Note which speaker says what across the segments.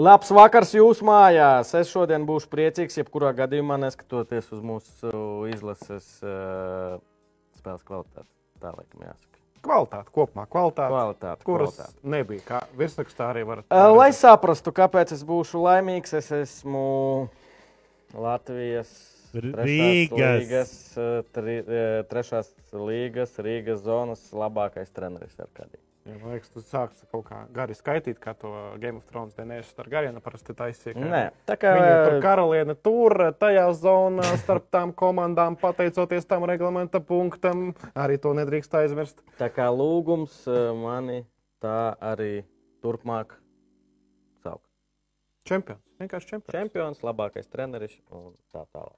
Speaker 1: Labs vakars jūsu mājās. Es šodien būšu priecīgs, jebkurā gadījumā, neskatoties uz mūsu izlases uh, spēles kvalitāti. Tā laikam jāsaka.
Speaker 2: Kvalitāte kopumā, kvalitāte,
Speaker 1: Kvalitāte,
Speaker 2: kuras
Speaker 1: kvalitāte.
Speaker 2: nebija. Kā virsrakstā arī var
Speaker 1: Uh, lai saprastu, kāpēc es būšu laimīgs, es esmu Latvijas
Speaker 3: Rīgas.
Speaker 1: līgas, uh, tri, trešās līgas, Rīgas zonas labākais treneris ar kādiem.
Speaker 2: Ja, man liekas, tu sāksi kaut kā gari skaitīt, kā to Game of Thrones dienēšu ar garienu parasti taisīja.
Speaker 1: Nē, tā kā
Speaker 2: tur karaliene tur, tajā zonā starp tām komandām, pateicoties tam reglamenta punktam, arī to nedrīkst aizmirst.
Speaker 1: Tā kā lūgums uh, mani tā arī turpmāk saukt.
Speaker 2: Čempions, vienkārši čempions.
Speaker 1: Čempions, labākais treneris un tā tālāk.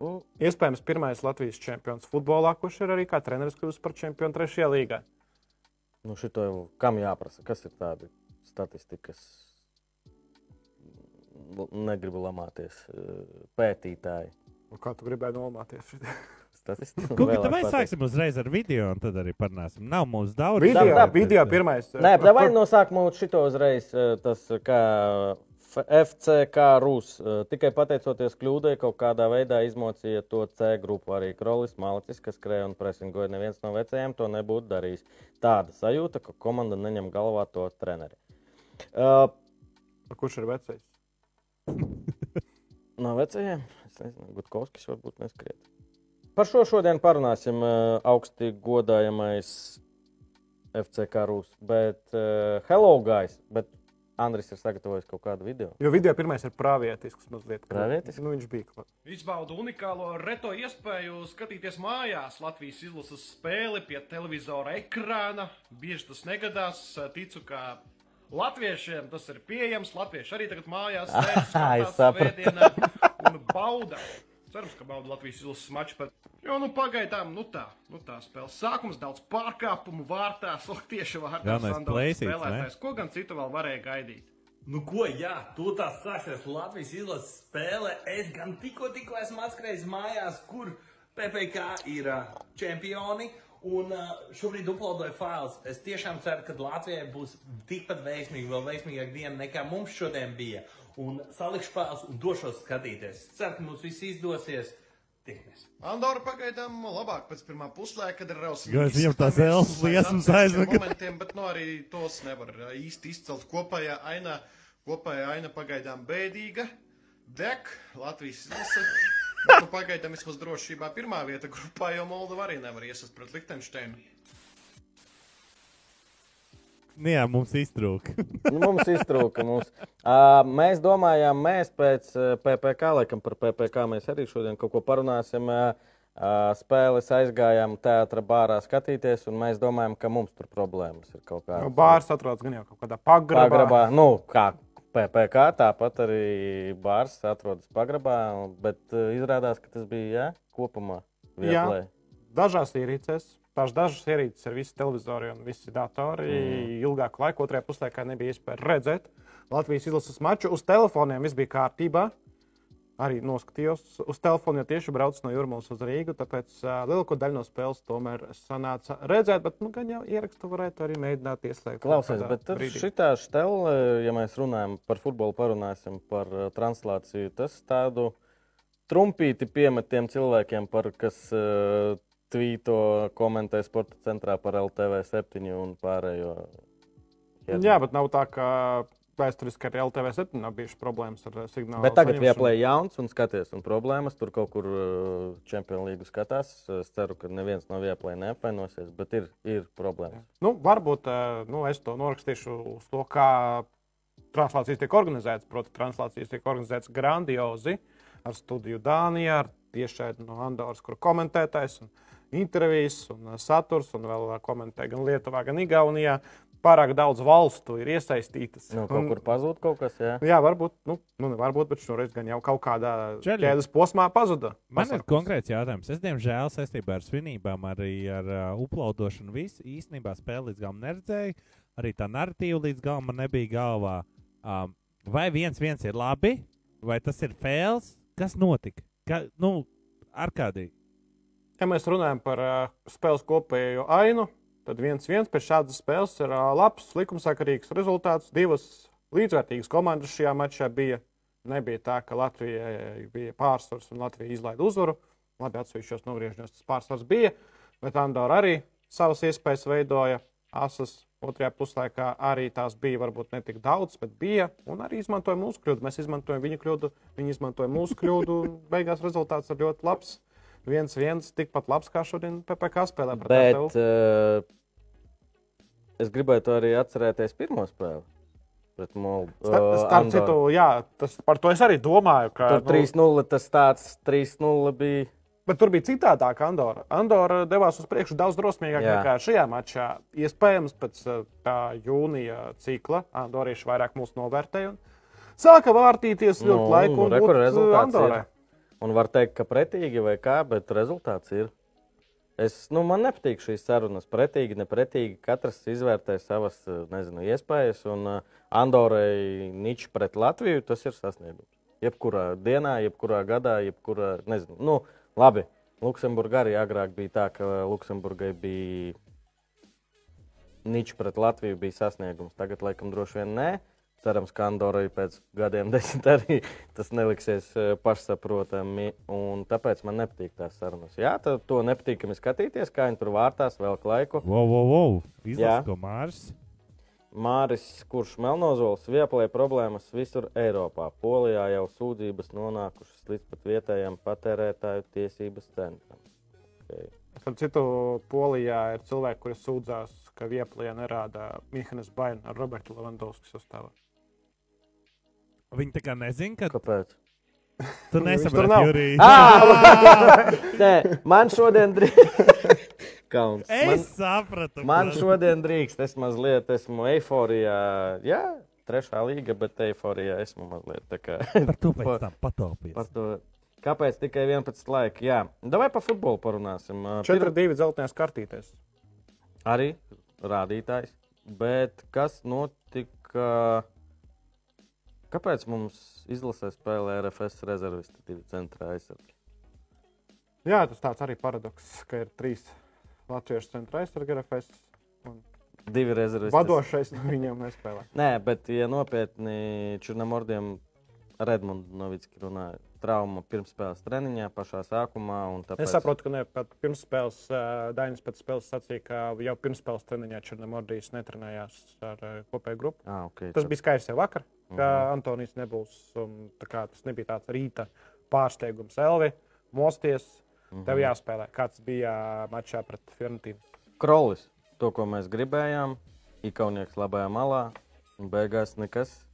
Speaker 1: Un
Speaker 2: Iespējams, pirmais Latvijas čempions futbolā, kurš ir arī kā treneris kļuvis par čempionu trešajā līgā.
Speaker 1: Nu, šito jau kam jāprasa? Kas ir tādi statistikas? Negribu lamāties eh, pētītāji.
Speaker 2: Nu, Kā tu gribēji nomāties?
Speaker 3: Tāpēc
Speaker 1: pateikt.
Speaker 3: sāksim uzreiz ar video, un tad arī parunāsim. Nav mums daudz.
Speaker 2: Video,
Speaker 1: tā,
Speaker 2: video pirmais.
Speaker 1: Nē,
Speaker 2: Kur-
Speaker 1: vai
Speaker 2: kur-
Speaker 1: no sākuma šito uzreiz eh, tas kā FCK eh, Tikai pateicoties kļūdai, kaut kādā veidā izmocīja to C grupu. Arī Krolis Malicis, kas skrēja un presingoja, neviens no vecajiem to nebūtu darījis. Tāda sajūta, ka komanda neņem galvā to treneri. Uh,
Speaker 2: Kurš ir vecais?
Speaker 1: No vecajiem? Es nezinu, Gutkovskis varbūt neskriet. Par šo šodien parunāsim uh, augsti godājamais FCK Rūs. Bet, uh, hello, guys! Bet Andris ir sagatavojis kaut kādu video.
Speaker 2: Jo video pirmais ir pravietisks mazliet.
Speaker 1: Pravietisks?
Speaker 2: Nu, viņš bija. klāt.
Speaker 4: Izbaudu unikālo reto iespēju skatīties mājās Latvijas izlases spēli pie televizora ekrāna. Bieži tas negadās. Ticu, ka latviešiem tas ir pieejams. Latvieši arī tagad mājās sēž,
Speaker 1: es
Speaker 4: skatās
Speaker 1: sapratu.
Speaker 4: svētdienā un bauda. Cerams, ka bauda Latvijas izlases maču. Bet... Jo, nu, pagaidām, nu tā, nu tā spēle. Sākums daudz pārkāpumu vārtās, tieši vārtās.
Speaker 3: Plēsīts,
Speaker 4: spēlētājs. Ko gan citu vēl varēja gaidīt?
Speaker 5: Nu, ko, jā, tu tā sāksies Latvijas izlases spēle. Es gan tikko, tikko esmu atskrējis mājās, kur PPC ir uh, čempioni. Un šobrīd uploadoju failus. Es tiešām ceru, ka Latvijai būs tikpat veiksmīga, vēl veiksmīgāka diena nekā mums šodien bija. Un salikšu failus un došos skatīties. Ceru, ka mums viss izdosies. Tiekamies!
Speaker 4: Andorra pagaidām labāk pēc pirmā puslaika, kad ir.
Speaker 3: Jo es viņam tās elpas liesmas aizmugurē.
Speaker 4: momentiem, bet nu, arī tos nevar īsti izcelt. Kopējā aina, kopējā aina pagaidām bēdīga. Dek, Latvijas izlase. Bet, nu, pagaidām vismaz drošībā pirmā vieta grupā, jo Moldova arī nevar iesast pret Liechtensteinu.
Speaker 3: Nu Jā, mums iztrūka.
Speaker 1: Nu, mums iztrūka. Mums. Uh, mēs domājām, mēs pēc uh, PPC, laikam par PPC mēs arī šodien kaut ko parunāsim. Uh, uh, spēles aizgājām teātrā bārā skatīties, un mēs domājam, ka mums tur problēmas ir kaut
Speaker 2: Nu,
Speaker 1: kādas.
Speaker 2: Bārs atrodas gan jau kaut kādā pagrabā.
Speaker 1: Pagrabā, nu, kā PPC, tāpat arī bārs atrodas pagrabā, bet uh, izrādās, ka tas bija jā, kopumā.
Speaker 2: Jā.
Speaker 1: Vieplay.
Speaker 2: Dažās ierīcēs, tās dažas ierīces ir visi televizori un visi datori. Mm. Ilgāku laiku, otrajā puslaikā nebija iespēja redzēt Latvijas izlases maču. Uz telefoniem viss bija kārtībā. Arī noskatījos uz telefonu, jo tieši braucu no Jurmālas uz Rīgu. Tāpēc uh, lielāko daļu no spēles tomēr sanāca redzēt, bet nu, gan jau ierakstu varētu arī mēģināt ieslēgt.
Speaker 1: Klausies, bet šitā stela, ja mēs runājam par futbolu, parunāsim par uh, translāciju, tas tādu trumpīti piemet tiem cilvēkiem, par, kas uh, tvīto, komentē sporta centrā par LTV 7 un pārējo.
Speaker 2: Jā, bet nav tā, ka vēsturiski arī LTV 7 nav bijušas problēmas ar uh, signālu.
Speaker 1: Bet tagad
Speaker 2: saņemšanu.
Speaker 1: vieplē jauns un skaties, un problēmas tur kaut kur Champions League skatās. Es ceru, ka neviens no vieplē neapvainosies, bet ir, ir problēmas.
Speaker 2: Nu, varbūt eh, nu, es to norakstīšu uz to, kā translācijas tiek organizētas. Protams, translācijas tiek organizētas grandiozi ar studiju Dānijā, ar tiešraidi no Andoras, kur komentētājs un intervijas un saturs, un vēl komentē gan Lietuvā, gan Igaunijā. Pārāk daudz valstu ir iesaistītas.
Speaker 1: Nu, kaut kur pazūd kaut kas, jā.
Speaker 2: Jā, varbūt, nu, nu, varbūt, bet šoreiz gan jau kaut kādā ķēdes posmā pazuda.
Speaker 3: Man ir
Speaker 2: pasākums.
Speaker 3: konkrēts jautājums. Es, diemžēl, saistībā ar svinībām, arī ar uh, uploadošanu, visu īstenībā spēli līdz galam neredzēju. Arī tā narratīva līdz galam man nebija galvā. Um, vai viens viens ir labi, vai tas ir fails? Kas notika? Ka, nu, ar kādī?
Speaker 2: Ja mēs runājam par uh, spēles kopējo ainu, tad viens viens pēc šādas spēles ir labs, likumsakarīgs rezultāts. Divas līdzvērtīgas komandas šajā mačā bija. Nebija tā, ka Latvijai bija pārsvars un Latvija izlaida uzvaru. Labi, atsevišķos nogriežņos tas pārsvars bija, bet Andorra arī savas iespējas veidoja. Asas otrajā puslaikā arī tās bija varbūt ne tik daudz, bet bija. Un arī izmantoja mūsu kļūdu. Mēs izmantojam viņu kļūdu, viņi izmantoja mūsu kļūdu. Beigās rezultāts ir ļoti labs. viens viens, tikpat labs kā šodien PPC spēlē.
Speaker 1: Bet uh, es gribētu arī atcerēties pirmo spēli pret Moldu.
Speaker 2: Starp, starp citu, jā, tas, par to es arī domāju. Ka,
Speaker 1: Tur 3-0 tas tāds 3-0 bija.
Speaker 2: Bet tur bija citādāk. Andorra. Andorra devās uz priekšu daudz drosmīgāk
Speaker 1: Jā.
Speaker 2: nekā šajā mačā. Iespējams, pēc uh, tā jūnija cikla Andorieši vairāk mūs novērtēja un sāka vārtīties vilkt
Speaker 1: Nu,
Speaker 2: laiku.
Speaker 1: nu,
Speaker 2: un
Speaker 1: re, kur
Speaker 2: būt, uh.
Speaker 1: Un var teikt, ka pretīgi vai kā, bet rezultāts ir. Es, nu, man nepatīk šīs sarunas. Pretīgi, nepretīgi. Katrs izvērtē savas eh, nezinu, iespējas. Un uh, Andorai niķis pret Latviju tas ir sasniegums. Jebkurā dienā, jebkurā gadā, jebkurā. Nezinu, nu, labi. Luksemburgā arī agrāk bija tā, ka Luksemburgai bija niķis pret Latviju bija sasniegums. Tagad, laikam, droši vien nē. Cerams, ka Andorai pēc gadiem desmit arī tas neliksies eh, pašsaprotami. un Tāpēc man nepatīk tās sarunas. Jā, tad to nepatīkami skatīties, kā viņi tur vārtās vēl laiku.
Speaker 3: Wow, wow, wow.
Speaker 1: Jā.
Speaker 3: Izlaiž ko Mārs.
Speaker 1: Māris, kurš Melnozols vieplē problēmas visur Eiropā. Polijā jau sūdzības nonākušas līdz pat vietējiem patērētāju tiesības centram. Okay.
Speaker 2: Starp citu, Polijā ir cilvēki, kuri sūdzās, ka Vieplija nerāda Mihānas Bainu ar Robertu Levandovski sastāvā.
Speaker 3: Viņi tā kā nezina, ka
Speaker 1: Kāpēc?
Speaker 3: tu nesaproti,
Speaker 2: nav.
Speaker 3: Jurij.
Speaker 1: Ah! Nē, man šodien drīkst. Kauns. Man,
Speaker 3: Es sapratu.
Speaker 1: man šodien drīkst. Es mazliet esmu eiforijā. Jā, trešā līga, bet eiforijā esmu mazliet. tā kā-
Speaker 3: Par to pēc tam pataupīt.
Speaker 1: Par to. Kāpēc tikai 11 laika? Jā, vai par futbolu parunāsim? Ā, pir-
Speaker 2: 4-2 zeltainās kartītēs.
Speaker 1: Arī rādītājs. Bet kas notika? Kāpēc mums izlasē spēlē RFS rezervisti, divi centrā aizsargi?
Speaker 2: Jā, tas tāds arī paradoks, ka ir trīs latviešu centra aizsargi RFS. un
Speaker 1: Divi rezervisti.
Speaker 2: Vadošais no viņiem nespēlē.
Speaker 1: Nē, bet, ja nopietni Čurnamordiem Redmunds Novicki runāja, trauma pirmspēles treniņā pašā sākumā. un Tāpēc...
Speaker 2: Es saprotu, ka ne, pat pirms spēles uh, Dainis pēc spēles sacīja, ka jau pirms spēles treniņā Černamordijs netrenējās ar uh, kopēju grupu.
Speaker 1: Ah, okay,
Speaker 2: Tas bija skaidrs jau vakar, ka
Speaker 1: Mhm.
Speaker 2: uh -huh. Antonijs nebūs. un kā Tas nebija tāds rīta pārsteigums. Elvi, mosties,
Speaker 1: Mhm.
Speaker 2: tev jāspēlē. Kāds bija mačā pret Fiorentīnu?
Speaker 1: Krolis, to, ko mēs gribējām, Ikaunieks labajā malā, un beigās nekas,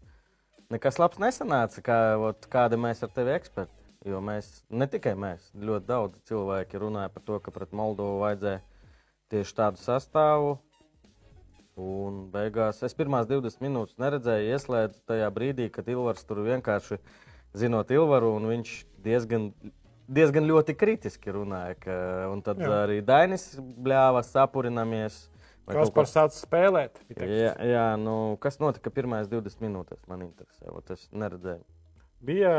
Speaker 1: nekas labs nesanāca, kā, ot, kāda mēs ar tevi eksperti. Jo mēs, ne tikai mēs, ļoti daudz cilvēki runāja par to, ka pret Moldovu vajadzēja tieši tādu sastāvu. Un beigās es pirmās 20 minūtes neredzēju, ieslēdzu tajā brīdī, kad Ilvars tur vienkārši zinot Ilvaru, un viņš diezgan, diezgan ļoti kritiski runāja. Ka, un tad
Speaker 2: Jā.
Speaker 1: Arī Dainis bļāva, sapurinamies.
Speaker 2: Kas par sācis spēlēt?
Speaker 1: Jā, jā nu, kas notika pirmās 20 minūtēs, man interesē. Es neredzēju.
Speaker 2: Bija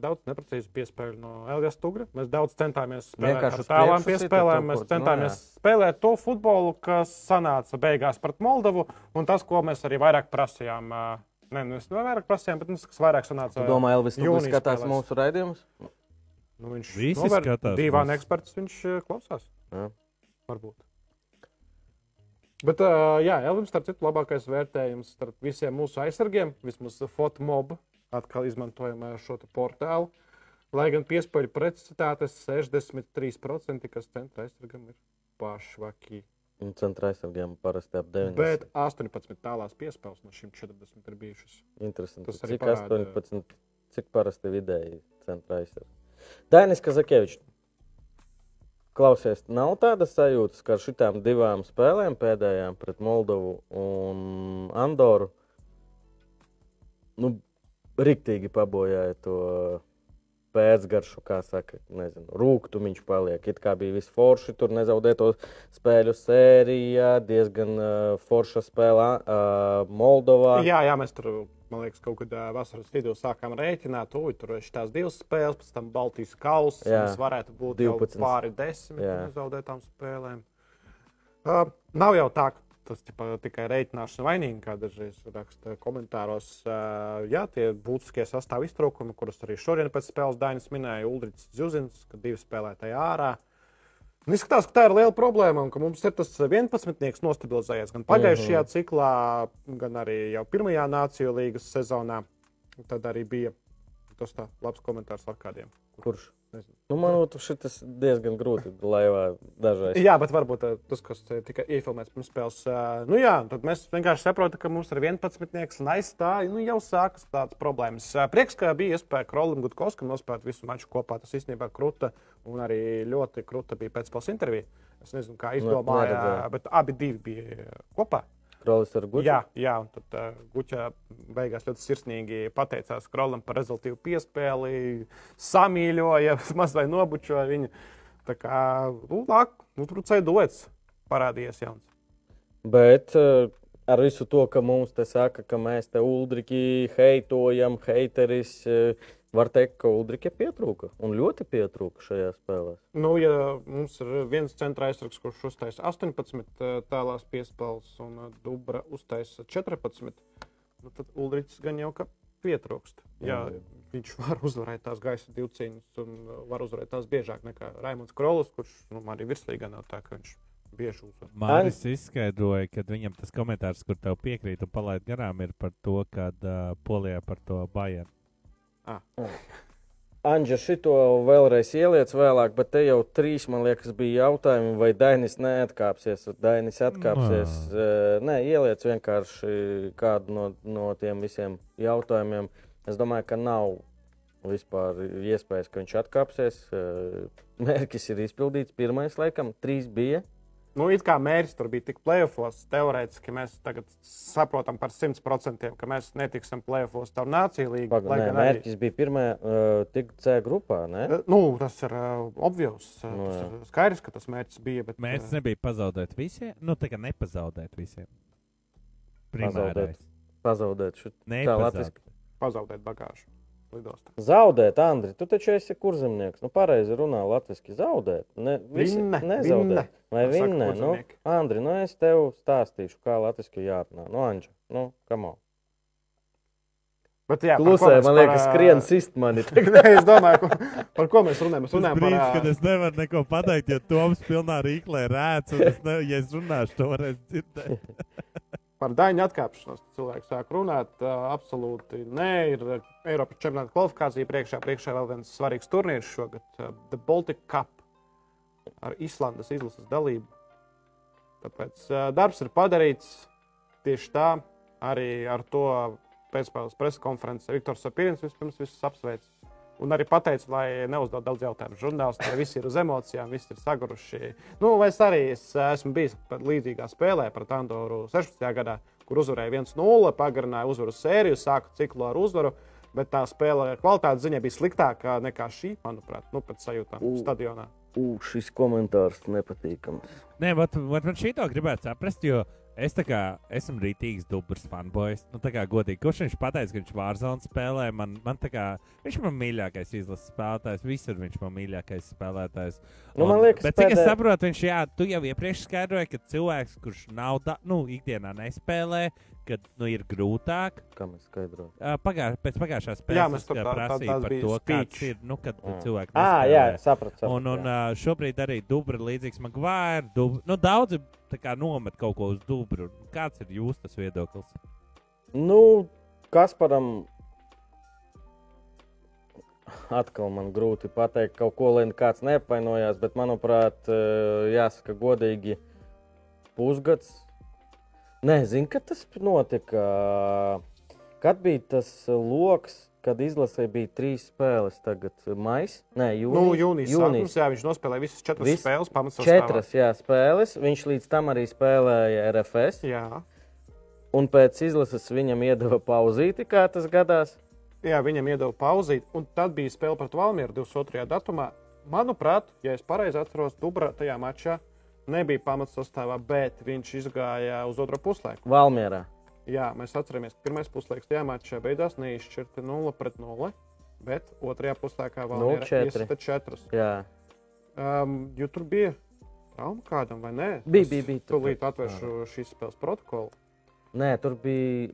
Speaker 2: daudz neprecīzu piespēļu no Elijas Stugra. Mēs daudz centāmies spēlēt ar tālām piespēlēm. Mēs
Speaker 1: nu
Speaker 2: centāmies
Speaker 1: jā.
Speaker 2: spēlēt to futbolu, kas sanāca beigās pret Moldavu. Un tas, ko mēs arī vairāk prasījām, ne, nu, mēs vairāk prasījām, bet tas, kas vairāk sanāca.
Speaker 1: Tu domā, Elvis, tu
Speaker 2: jūnijas
Speaker 1: skatās
Speaker 2: spēlēs.
Speaker 1: mūsu raidījumus?
Speaker 2: Nu, viņš
Speaker 3: Visi
Speaker 2: novēr-
Speaker 3: skatās
Speaker 2: Divāna
Speaker 3: mūsu.
Speaker 2: eksperts viņš klausās.
Speaker 1: Jā.
Speaker 2: Varbūt. Bet, ā, jā, Elvis, starp citu, labākais vērtējums starp visiem mūsu aizsargiem, vismaz Fotmob, atkal izmantojam ā, šo portālu. Lai gan piespēļu precizitātes 63%, kas centra aizsargam ir pašvaki.
Speaker 1: Centra aizsargiem parasti ap 9.
Speaker 2: Bet 18 tālās piespēles no šīm 40 ir bijušas.
Speaker 1: Interesanti.
Speaker 2: tas
Speaker 1: Cik
Speaker 2: parāda-
Speaker 1: 18, cik parasti vidēji centra aizsargi? Dainis Kazakevičs. Klausies, nav tāda sajūta, ka ar šitām divām spēlēm, pēdējām pret Moldovu un Andoru, nu, riktīgi pabojāja to pēcgaršu, kā saka, nezinu, rūkstoši paliek. It kā bija viss forši, tur nezaudēja to spēļu sērijā, diezgan uh, forša spēlē uh, Moldovā.
Speaker 2: Jā, jā, mēs tur, man liekas, kaut kad ā, vasaras vidū sākām rēķināt, ui, tur ir šīs divas spēles, pēc tam Baltijas kausa. Tas varētu būt jau
Speaker 1: 12.
Speaker 2: pāri desmit nezaudētām spēlēm. Uh, nav jau tā, ka tas ķipa, tikai reiķināšana vainīga, kā dažreiz raksta komentāros. Uh, jā, tie būtiskie sastāvā iztraukumi, kurus arī šodien pēc spēles Dainis minēja, Ulrichs Zuzins, ka divi spēlētāji ārā. Un izskatās, ka tā ir liela problēma un ka mums ir tas 11. nostabilizējies gan pagājušajā
Speaker 1: Mhm.
Speaker 2: ciklā, gan arī jau pirmajā Nāciju līgas sezonā. Tad arī bija tas labs komentārs ar kādiem.
Speaker 1: Kurš? Nu, man liekas, šis diezgan grūti dažreiz.
Speaker 2: Jā, bet varbūt eh, tas, kas te tika iefilmēts pirms spēles, nu jā, tad mēs vienkārši saprotam, ka mums ir 11. un aizstāja. Nu, jau sākas tādas problēmas. Prieks, ka bija iespēja Krolim Gutkovskam nospēlēt visu maču kopā. Tas īstenībā kruta un arī ļoti kruta bija pēcspēles intervija. Es nezinu, kā izdomāja,
Speaker 1: neredzēju.
Speaker 2: bet abi divi bija kopā.
Speaker 1: Krolis ar guļu.
Speaker 2: Jā, jā, un tad uh, Guča beigās ļoti sirsnīgi pateicās Krolam par rezultātu piespēli, samīļoja, mazliet nobučoja viņu. Tā kā, nu, lāk, nu, tur duets parādījies jauns.
Speaker 1: Bet uh, ar visu to, ka mums te saka, ka mēs te uldriki heitojam, heiteris, uh, var teikt, ka uldriki pietrūka un ļoti pietrūka šajā spēlē.
Speaker 2: Nu, ja mums ir viens centra aizsargs, kurš uztaisa 18 eh, tālās piespēles, un eh, Dubra uztaisa 14, nu, tad Ulrichs gan jau ka pietrūkst. Jā,
Speaker 1: Jā.
Speaker 2: viņš var uzvarēt tās gaisa divcīņas un eh, var uzvarēt tās biežāk nekā Raimons Krolis, kurš nu, arī virslīgā nav tā, ka viņš bieži uzvar.
Speaker 3: Māris izskaidroja, ka viņam tas komentārs, kur tev piekrīt un palaid garām, ir par to, ka uh, Polijā par to Bayern.
Speaker 1: Anģa šito vēlreiz ieliec vēlāk, bet te jau trīs, man liekas, bija jautājumi, vai Dainis neatkāpsies. Dainis atkāpsies. Nē, Nē ieliec vienkārši kādu no, no tiem visiem jautājumiem. Es domāju, ka nav vispār iespējas, ka viņš atkāpsies. Mērķis ir izpildīts. Pirmais, laikam, trīs bija.
Speaker 2: Nu, it kā mērķis tur bija tik playoffs, teorētiski mēs tagad saprotam par 100%, ka mēs netiksim playoffs caur nāciju.
Speaker 1: Paga,
Speaker 2: lai
Speaker 1: nē,
Speaker 2: gan arī-
Speaker 1: mērķis bija pirmā, uh, tikt C grupā. Ne?
Speaker 2: Eh, Nu, tas ir uh, obvious. Uh,
Speaker 1: Nu,
Speaker 2: tas
Speaker 1: jā.
Speaker 2: ir skaidrs, ka tas mērķis bija. Bet,
Speaker 3: Mērķis
Speaker 2: eh,
Speaker 3: nebija pazaudēt visiem, nu tā kā nepazaudēt visiem. Primārais.
Speaker 1: Pazaudēt šo tā
Speaker 3: Nepazaudēt.
Speaker 1: latviski.
Speaker 2: pazaudēt bagāžu lidostā.
Speaker 1: Zaudēt, Andri, tu taču esi kurzemnieks. Nu, pareizi runā latviešu. Zaudēt. Ne, visi
Speaker 2: Vinne,
Speaker 1: nezaudēt.
Speaker 2: vinne,
Speaker 1: Vai
Speaker 2: saka
Speaker 1: vinnē? Nu. Andri, nu es tev stāstīšu, kā latviešu jārunā. Nu, Anģa, nu, kam on.
Speaker 2: Bet, jā, par
Speaker 1: Klusē, man
Speaker 2: par,
Speaker 1: liekas,
Speaker 2: ā,
Speaker 1: skrien sist mani.
Speaker 2: Es domāju, ko, par ko mēs runājam. Mēs runājam par,
Speaker 3: brīdis,
Speaker 2: ā,
Speaker 3: kad es nevaru neko pateikt, jo Toms pilnā rīklē rēc, un es, ne, ja es runāšu, to varēs dzirdēt.
Speaker 2: par daļu atkāpšanos. Cilvēks sāk runāt. Absolūti nē, ir Eiropas čempionāta kvalifikācija priekšā. Priekšā vēl viens svarīgs turnīrs šogad - The Baltic Cup ar Islandes izlases dalību. Tāpēc darbs ir padarīts tieši tā, arī ar to pēcspēles preses konferences Viktors Sapīns vispirms visus apsveicis. Un arī pateicu, lai neuzdod daudz jautājumu žurnālistiem. Visi ir uz emocijām, visi ir saguruši. Nu, vai es arī es, esmu bijis līdzīgā spēlē pret Andoru 16. gadā, kur uzvarēja 1-0, pagarināja uzvaru sēriju, sāka ciklu ar uzvaru. Bet tā spēle kvalitātes ziņā bija sliktāka nekā šī, manuprāt, nu, pēc sajūtām
Speaker 1: U.
Speaker 2: stadionā.
Speaker 1: U, šis komentārs nepatīkams.
Speaker 3: Nē, vat, vat man šī to gribētu saprast, jo es tā kā esmu rītīgs dubrs fanboys. Nu, tā kā godīgi, kurš viņš pateica, ka viņš Vārzonu spēlē, man, man tā kā viņš man mīļākais izlases spēlētājs, visur viņš man mīļākais spēlētājs.
Speaker 1: Nu, man liekas,
Speaker 3: bet cik es
Speaker 1: pēdē-
Speaker 3: saprotu, viņš, jā, tu jau iepriekš skaidroji, ka cilvēks, kurš nav, da, nu, ikdienā nespēlē, kad nu, ir grūtāk.
Speaker 1: Kā mēs skaidrojam?
Speaker 3: Uh, pagā, pēc pagājušās spēles
Speaker 2: Jā,
Speaker 3: es,
Speaker 2: tā-
Speaker 3: par to, kāds
Speaker 2: speech.
Speaker 3: ir, nu, kad
Speaker 1: Mm.
Speaker 3: cilvēki
Speaker 1: Ah, jā, sapratu. sapratu
Speaker 3: Un, un
Speaker 1: jā.
Speaker 3: uh, šobrīd arī Dubra līdzīgs Maguire. Dub... Nu, daudzi tā kā nomet kaut ko uz Dubru. Kāds ir jūsu tas viedoklis?
Speaker 1: Nu, Kasparam atkal man grūti pateikt kaut ko, lai kāds neapvainojās, bet manuprāt, jāsaka godīgi, pusgads. Nē, zinu, kad tas notika. Kad bija tas lokus, kad izlasē bija trīs spēles, tagad maijs? Nē, jūnijas.
Speaker 2: Nu, jūnijas sākums, jā, viņš nospēlēja visas četras
Speaker 1: Viss-
Speaker 2: spēles, pamatsastāvā.
Speaker 1: Četras jā, spēles. Viņš līdz tam arī spēlēja RFS.
Speaker 2: Jā.
Speaker 1: Un pēc izlases viņam iedeva pauzīti, kā tas gadās.
Speaker 2: Jā, viņam iedeva pauzīt, un tad bija spēle pret Valmieru 22. datumā. Manuprāt, ja es pareizi atceros, Dubra tajā mačā nebija pamatsastāvā, bet viņš izgāja uz otro puslaiku.
Speaker 1: Valmjerā.
Speaker 2: Jā, mēs atceramies, ka pirmais puslaiks tajā mačā beigās neizšķirta 0 pret 0, bet otrajā puslaikā
Speaker 1: 0-4.
Speaker 2: iesita 4.
Speaker 1: Jā.
Speaker 2: Um, jo tur bija Trauma kādam vai nē?
Speaker 1: Bija, bija, bija.
Speaker 2: Tūlīt atvēršu šīs spēles protokolu.
Speaker 1: Nē, tur bija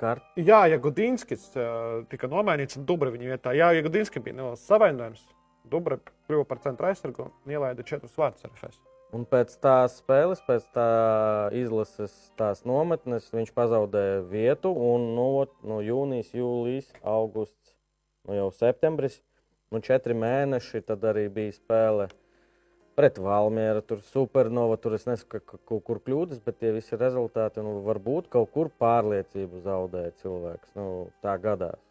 Speaker 1: kart.
Speaker 2: Jā, ja Gudinskis uh, tika nomainīts un Dubra viņa vietā, jā, ja Gudinskis bija neliels savainojums, Dubra kļuva par centra aizsargu un ielaida četrus vārdus RFS.
Speaker 1: Un pēc tās spēles, pēc tā izlases tās nometnes, viņš pazaudēja vietu. Un no, ot, no jūnijas, jūlijas, augusts, nu jau septembris, nu četri mēneši, tad arī bija spēle pret Valmieru. Tur supernova, tur es nesaku, ka kaut kur kļūdas, bet tie visi rezultāti, nu, varbūt kaut kur pārliecību zaudēja cilvēks. Nu, tā gadās.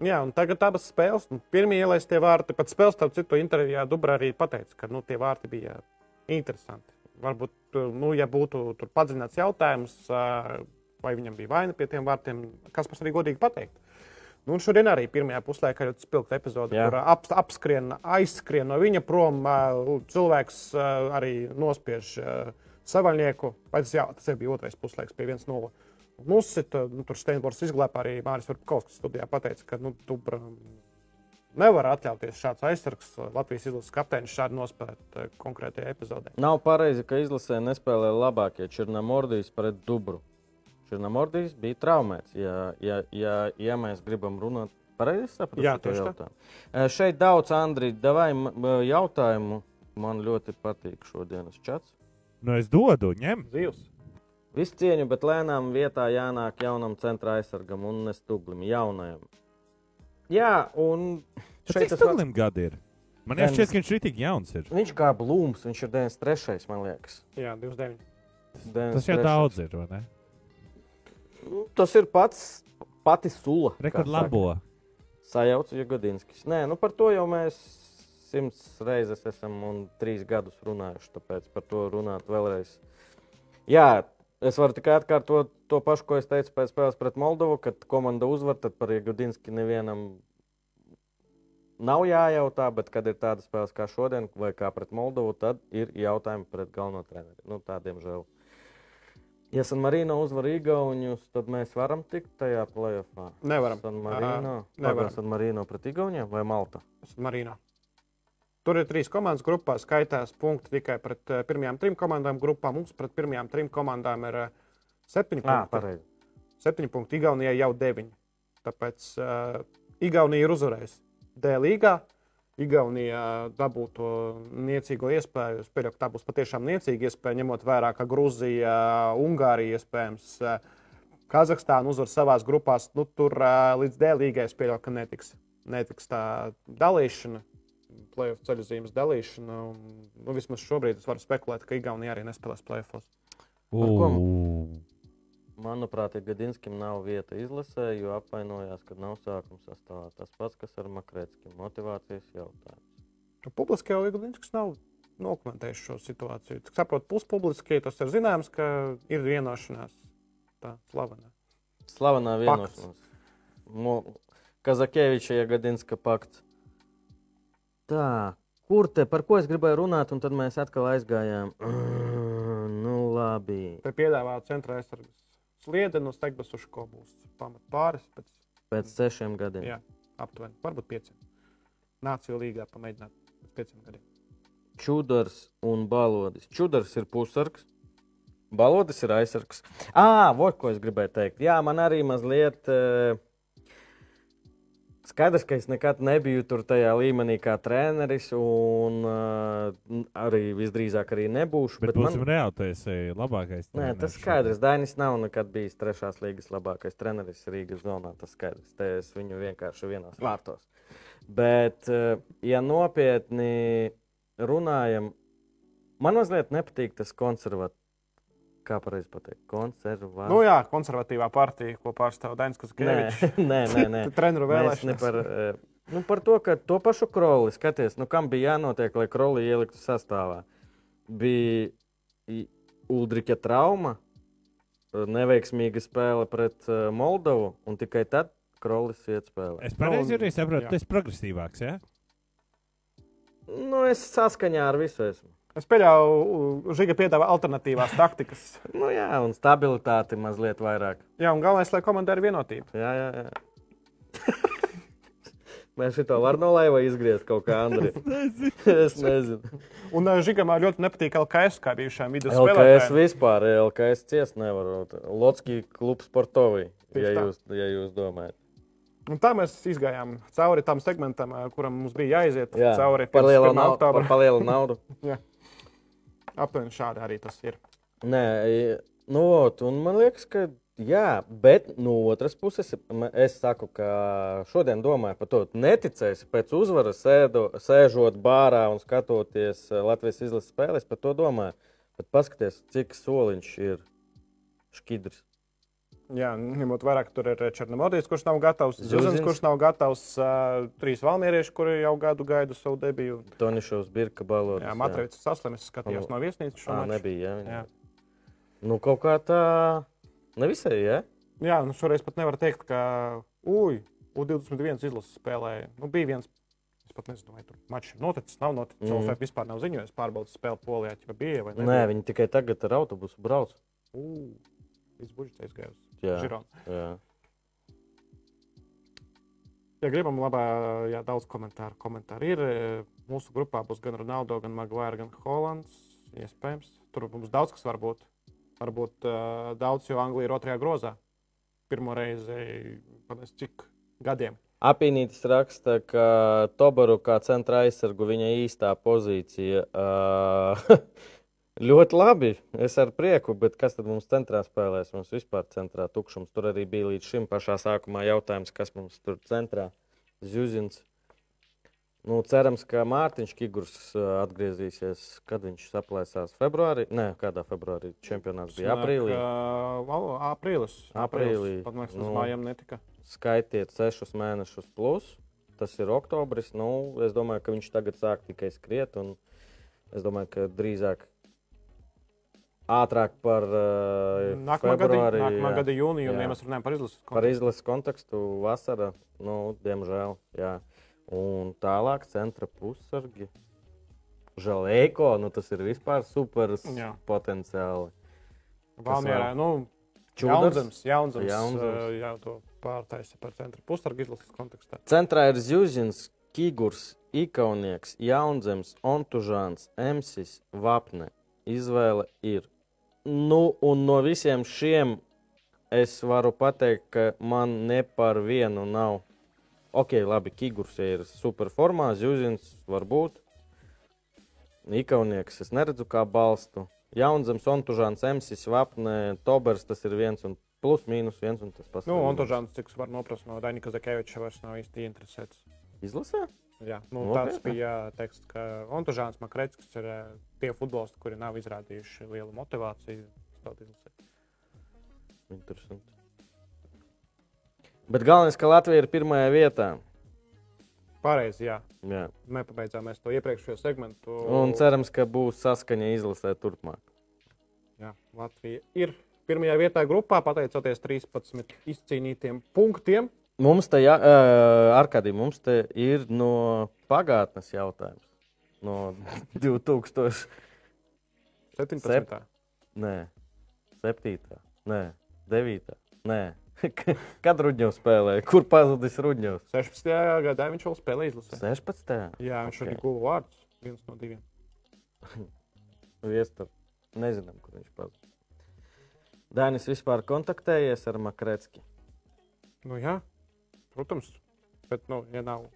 Speaker 2: Jā, un tagad abas spēles, nu, pirmie ielaistie vārti, pat spēles, starp citu, intervijā Dubra arī pateica, ka nu, tie vārti bija interesanti. Varbūt, nu, ja būtu tur padziļināts jautājums, ā, vai viņam bija vaina pie tiem vārtiem, kas pats arī godīgi pateikt. Nu, un šodien arī pirmajā puslaikā ļoti spilgta epizode,
Speaker 1: Jā.
Speaker 2: kur ap, apskrien, aizskrien no viņa prom. Cilvēks arī nospiež savaļnieku. Vai tas, jā, tas bija otrais puslaiks pie 1-0. Nusita, nu, tur Steinbors izglāba arī Māris Verpakovskis studijā pateica, ka nu, Dubra nevar atļauties šāds aizsargs. Latvijas izlases kapteinis šādi nospēlēt uh, konkrētajā epizodē.
Speaker 1: Nav pareizi, ka izlasē nespēlē labākie Černamordijas pret Dubru. Černamordijas bija traumēts. Ja, ja, ja, ja mēs gribam runāt pareizi, saprotu,
Speaker 2: Jā,
Speaker 1: šo
Speaker 2: tieši tā.
Speaker 1: jautājumu. Eh, Šeit daudz, Andri, davai jautājumu. Man ļoti patīk šodienas čats.
Speaker 3: Nu, es dodu, ņem.
Speaker 2: Zivs.
Speaker 1: Visu cieņu, bet lēnām vietā jānāk jaunam centra aizsargam un nestuglim, jaunajam. Jā, un
Speaker 3: Cik
Speaker 1: šeit tas vēl-
Speaker 3: gadi ir? Man jau šķiet, ka viņš ir tik jauns. Ir.
Speaker 1: viņš kā blūms, viņš ir 93. man liekas.
Speaker 2: Jā, 29.
Speaker 3: Tas jau
Speaker 1: 93..
Speaker 3: daudz ir, vai ne?
Speaker 1: Tas ir pats pati sula.
Speaker 3: Rekord labo.
Speaker 1: Sajaucu Jagodinskis. Nē, nu par to jau mēs simts reizes esam un trīs gadus runājuši. Tāpēc par to runāt vēlreiz. Jā, es varu tikai atkārtot to pašu, ko es teicu pēc spēles pret Moldovu. Kad komanda uzvar, tad par Jagodinski nevienam nav jājautā. Bet, kad ir tādas spēles kā šodien, vai kā pret Moldovu, tad ir jautājumi pret galveno treneri. Nu, tādiem žēl. Ja San Marino uzvar Igaunijus, tad mēs varam tikt tajā plēsoņā.
Speaker 2: Nevaram.
Speaker 1: San Marino.
Speaker 2: Ā, nevaram.
Speaker 1: San Marino pret Igauniem vai Malta?
Speaker 2: Marīnā. Tur ir trīs komandas grupā. Skaitās punkti tikai pret uh, pirmajām trim komandām grupā. Mums pret pirmajām trim komandām ir uh, septiņi punkti.
Speaker 1: pareizi.
Speaker 2: Septiņi punkti. Igaunijai jau deviņi. Tāpēc uh, Igaunija ir uzvarējusi D līgā. Igaunija dabūtu niecīgo iespēju. Es pieļauju, ka tā būs patiešām niecīga iespēja, ņemot vērā, ka Grūzija, Ungārija, iespējams, Kazahstāna uzvar savā grupās. Nu, tur līdz D līgai es pieļauju, ka netiks, netiks tā dalīšana. Playoff ceļu zīmes dalīšana. Un, nu, vismaz šobrīd es varu spekulēt, ka Igaunija arī nespēlēs playoffs.
Speaker 1: Manuprāt, Gadinskim nav vieta izlasē, jo apvainojās, ka nav sākuma sastāvā. Tas pats, kas ar Makrētskim motivācijas jautājums.
Speaker 2: Nu, Publiski jau Igaunijas nav dokumentējis šo situāciju. Cik saprotu, puspubliski tas ir zināms, ka ir vienošanās tā slavena.
Speaker 1: Slavenā
Speaker 2: Pakts.
Speaker 1: vienošanās. Mo- Kazakēviča Jagadinska pakts. Tā, kur te, par ko es gribēju runāt, un tad mēs atkal aizgājām. Nu, labi.
Speaker 2: Te piedāvā centra aizsardzības sliedeni uz Tegbasu, ko būs pamat pāris pēc
Speaker 1: Pēc sešiem gadiem.
Speaker 2: jā, aptuveni, varbūt pieciem. Nāciju līgā pamēģināt pēc pieciem gadiem.
Speaker 1: Čudars un balodis. Čudars ir pusargs. Balodis ir aizsargs. Ah, vot ko es gribēju teikt. Jā, man arī mazliet. Uh, Skaidrs, ka es nekad nebiju tur tajā līmenī kā treneris, un uh, arī visdrīzāk arī nebūšu.
Speaker 3: Bet, bet būsim
Speaker 1: man...
Speaker 3: reāli, tu esi labākais.
Speaker 1: Nē, tas skaidrs. Dainis nav nekad bijis trešās līgas labākais treneris Rīgas zonā. Tas skaidrs. Te es viņu vienkārši vienos vārtos. Bet, eh, ja nopietni runājam, man mazliet nepatīk tas konservatīvs. Kā pareizi pateikt? Konservatīvs.
Speaker 2: Nu jā, konservatīvā partija, ko pārstāv Dainis
Speaker 1: nē,
Speaker 2: Kazakēvičs.
Speaker 1: nē, nē, nē.
Speaker 2: Treneru vēlēšanas.
Speaker 1: par, eh, nu, par to, ka to pašu kroli skaties, nu, kam bija jānotiek, lai kroli ieliktu sastāvā. Bija Ulrika trauma, eh, neveiksmīga spēle pret eh, Moldovu, un tikai tad krolis iet spēlē.
Speaker 3: Es pareizi arī saprotu, tas ir progresīvāks. Ja?
Speaker 1: Nu, es saskaņā ar visu esmu.
Speaker 2: Es pieļauju, Žiga piedāvā alternatīvās taktikas.
Speaker 1: Nu, jā, un stabilitāti mazliet vairāk.
Speaker 2: Jā, un galvenais, lai komandai ir vienotība.
Speaker 1: Jā, jā, jā. Mēs šito varam no laiva izgriezt kaut kā, Andri. es nezinu.
Speaker 2: Un uh, Žigamā ļoti nepatīk LKS, kā bijušajām vidus
Speaker 1: LKS
Speaker 2: spēlētājiem.
Speaker 1: vispār, LKS ciest nevar. Lotski klubs sportovī, ja
Speaker 2: tā.
Speaker 1: jūs, ja jūs domājat.
Speaker 2: Un tā mēs izgājām cauri tam segmentam, ā, kuram mums bija jāiziet
Speaker 1: Jā,
Speaker 2: cauri
Speaker 1: par lielu
Speaker 2: 1.
Speaker 1: naudu. Par, par lielu naudu.
Speaker 2: Aptuveni šādi arī tas ir.
Speaker 1: Nē, i- nu, un man liekas, ka jā, bet no otras puses, es saku, ka šodien domāju par to, neticēsi pēc uzvaras, sēdo, sēžot bārā un skatoties eh, Latvijas izlases spēles, par to domāju. Bet paskaties, cik soliņš ir šķidrs.
Speaker 2: Jā, ņemot vērā, ka tur ir Černomodijs, kurš nav gatavs.
Speaker 1: Zuzins,
Speaker 2: kurš nav gatavs, uh, trīs valmierieši, kuri jau gadu gaida savu debiju.
Speaker 1: Tonišovs, Birka Balodis.
Speaker 2: Jā, Matrīcis saslimis, skatījos
Speaker 1: Un-
Speaker 2: no viesnīcas šo maču.
Speaker 1: nebija. Jā,
Speaker 2: Jā.
Speaker 1: Nu, kaut kā tā nevisai, jā.
Speaker 2: Jā, nu šoreiz pat nevar teikt, ka uj, U21 izlases spēlēja. Nu, bija viens, es pat nezinu, vai tur mačs ir noticis, nav noticis. Mm. OFF vispār nav ziņojis pārbaudas spēli Polijā, ja bija vai
Speaker 1: Nē,
Speaker 2: nebija.
Speaker 1: viņi tikai tagad ar autobusu brauc.
Speaker 2: Ū, Viss budžets aizgājis.
Speaker 1: Jā,
Speaker 2: Žirona.
Speaker 1: jā.
Speaker 2: Ja gribam, labā, jā, daudz komentāru. komentāru ir. E, Mūsu grupā būs gan Ronaldo, gan Maguire, gan Hollands. Iespējams, tur mums daudz kas var būt. Varbūt uh, daudz, jo Anglija ir otrajā grozā. Pirmo reizi, panes, cik gadiem.
Speaker 1: Apīnītis raksta, ka Tobaru kā centra aizsargu viņa īstā pozīcija. Uh, ļoti labi. Es ar prieku, bet kas tad mums centrā spēlēs? Mums vispār centrā tukšums. Tur arī bija līdz šim pašā sākumā jautājums, kas mums tur centrā. Zuzins. Nu, cerams, ka Mārtiņš Kigurs uh, atgriezīsies, kad viņš saplēsās februārī. Nē, kādā februārī čempionāts bija aprīlī.
Speaker 2: Uh, aprīlis.
Speaker 1: Aprīlī,
Speaker 2: Pat liekas,
Speaker 1: nu.
Speaker 2: uz mājām netika.
Speaker 1: skaitiet, sešus mēnešus plus. Tas ir oktobris. Nu, es domāju, ka viņš tagad sāk tikai skriet. un Es domāju, ka drīzāk ātrāk par uh,
Speaker 2: Nākamā gada,
Speaker 1: februāri,
Speaker 2: nākamā
Speaker 1: jā.
Speaker 2: gada jūniju, un
Speaker 1: Jā.
Speaker 2: ja mēs runājam par izlases
Speaker 1: Par
Speaker 2: kontekstu.
Speaker 1: izlases kontekstu vasara, nu, diemžēl. Jā. Un tālāk centra pussargi. Žēlēko, nu tas ir vispār super
Speaker 2: Jā.
Speaker 1: potenciāli.
Speaker 2: Valmierā, nu,
Speaker 1: Čudars.
Speaker 2: Jaunzems, jaunzems,
Speaker 1: Jaunzems.
Speaker 2: uh, jau to pārtaisa par centra pusargu izlases kontekstā.
Speaker 1: Centrā ir Zjuzins, Kigurs, Ikaunieks, Jaunzems, Ontužāns, Emsis, Vapne. Izvēle ir. Nu, un no visiem šiem es varu pateikt, ka man ne par vienu nav. Ok, labi, Kigurs ir superformā, Zjuzins varbūt. Ikaunieks es neredzu kā balstu. Jaunzems, Ontužāns, Emsis, Vapne, Tobers tas ir viens un plus mīnus viens un tas pats.
Speaker 2: Nu, un Tožāns, cik var noprast no Daņika Zakeviča, vairs nav īsti interesēts.
Speaker 1: Izlasē?
Speaker 2: Jā, nu,
Speaker 1: Nopietni?
Speaker 2: tāds bija teksts, ka Ontožāns Makreckis ir eh, tie futbolisti, kuri nav izrādījuši lielu motivāciju. spēlēt izlasē.
Speaker 1: Interesanti. Bet galvenais, ka Latvija ir pirmajā vietā.
Speaker 2: Pareizi, jā.
Speaker 1: Jā.
Speaker 2: Mēs to iepriekšējo segmentu.
Speaker 1: Un cerams, ka būs saskaņa izlasē turpmāk.
Speaker 2: Jā, Latvija ir pirmajā vietā grupā, pateicoties 13 izcīnītiem punktiem.
Speaker 1: Mums te, jā, Arkādī, mums te ir no pagātnes jautājums. No 2000.
Speaker 2: 17.
Speaker 1: Nē, 7. Nē, 9. Nē. Kad Rudņevs spēlēja? Kur pazudis Rudņevs?
Speaker 2: 16. gadā viņš vēl spēlēja izlasē.
Speaker 1: 16.
Speaker 2: Jā, viņš
Speaker 1: Ok.
Speaker 2: arī guva vārdus. Viens no diviem.
Speaker 1: Viestur. Nezinām, kur viņš pazuda. Dainis vispār kontaktējies ar Makretski.
Speaker 2: Nu, jā, protams. Bet, nu, ja nav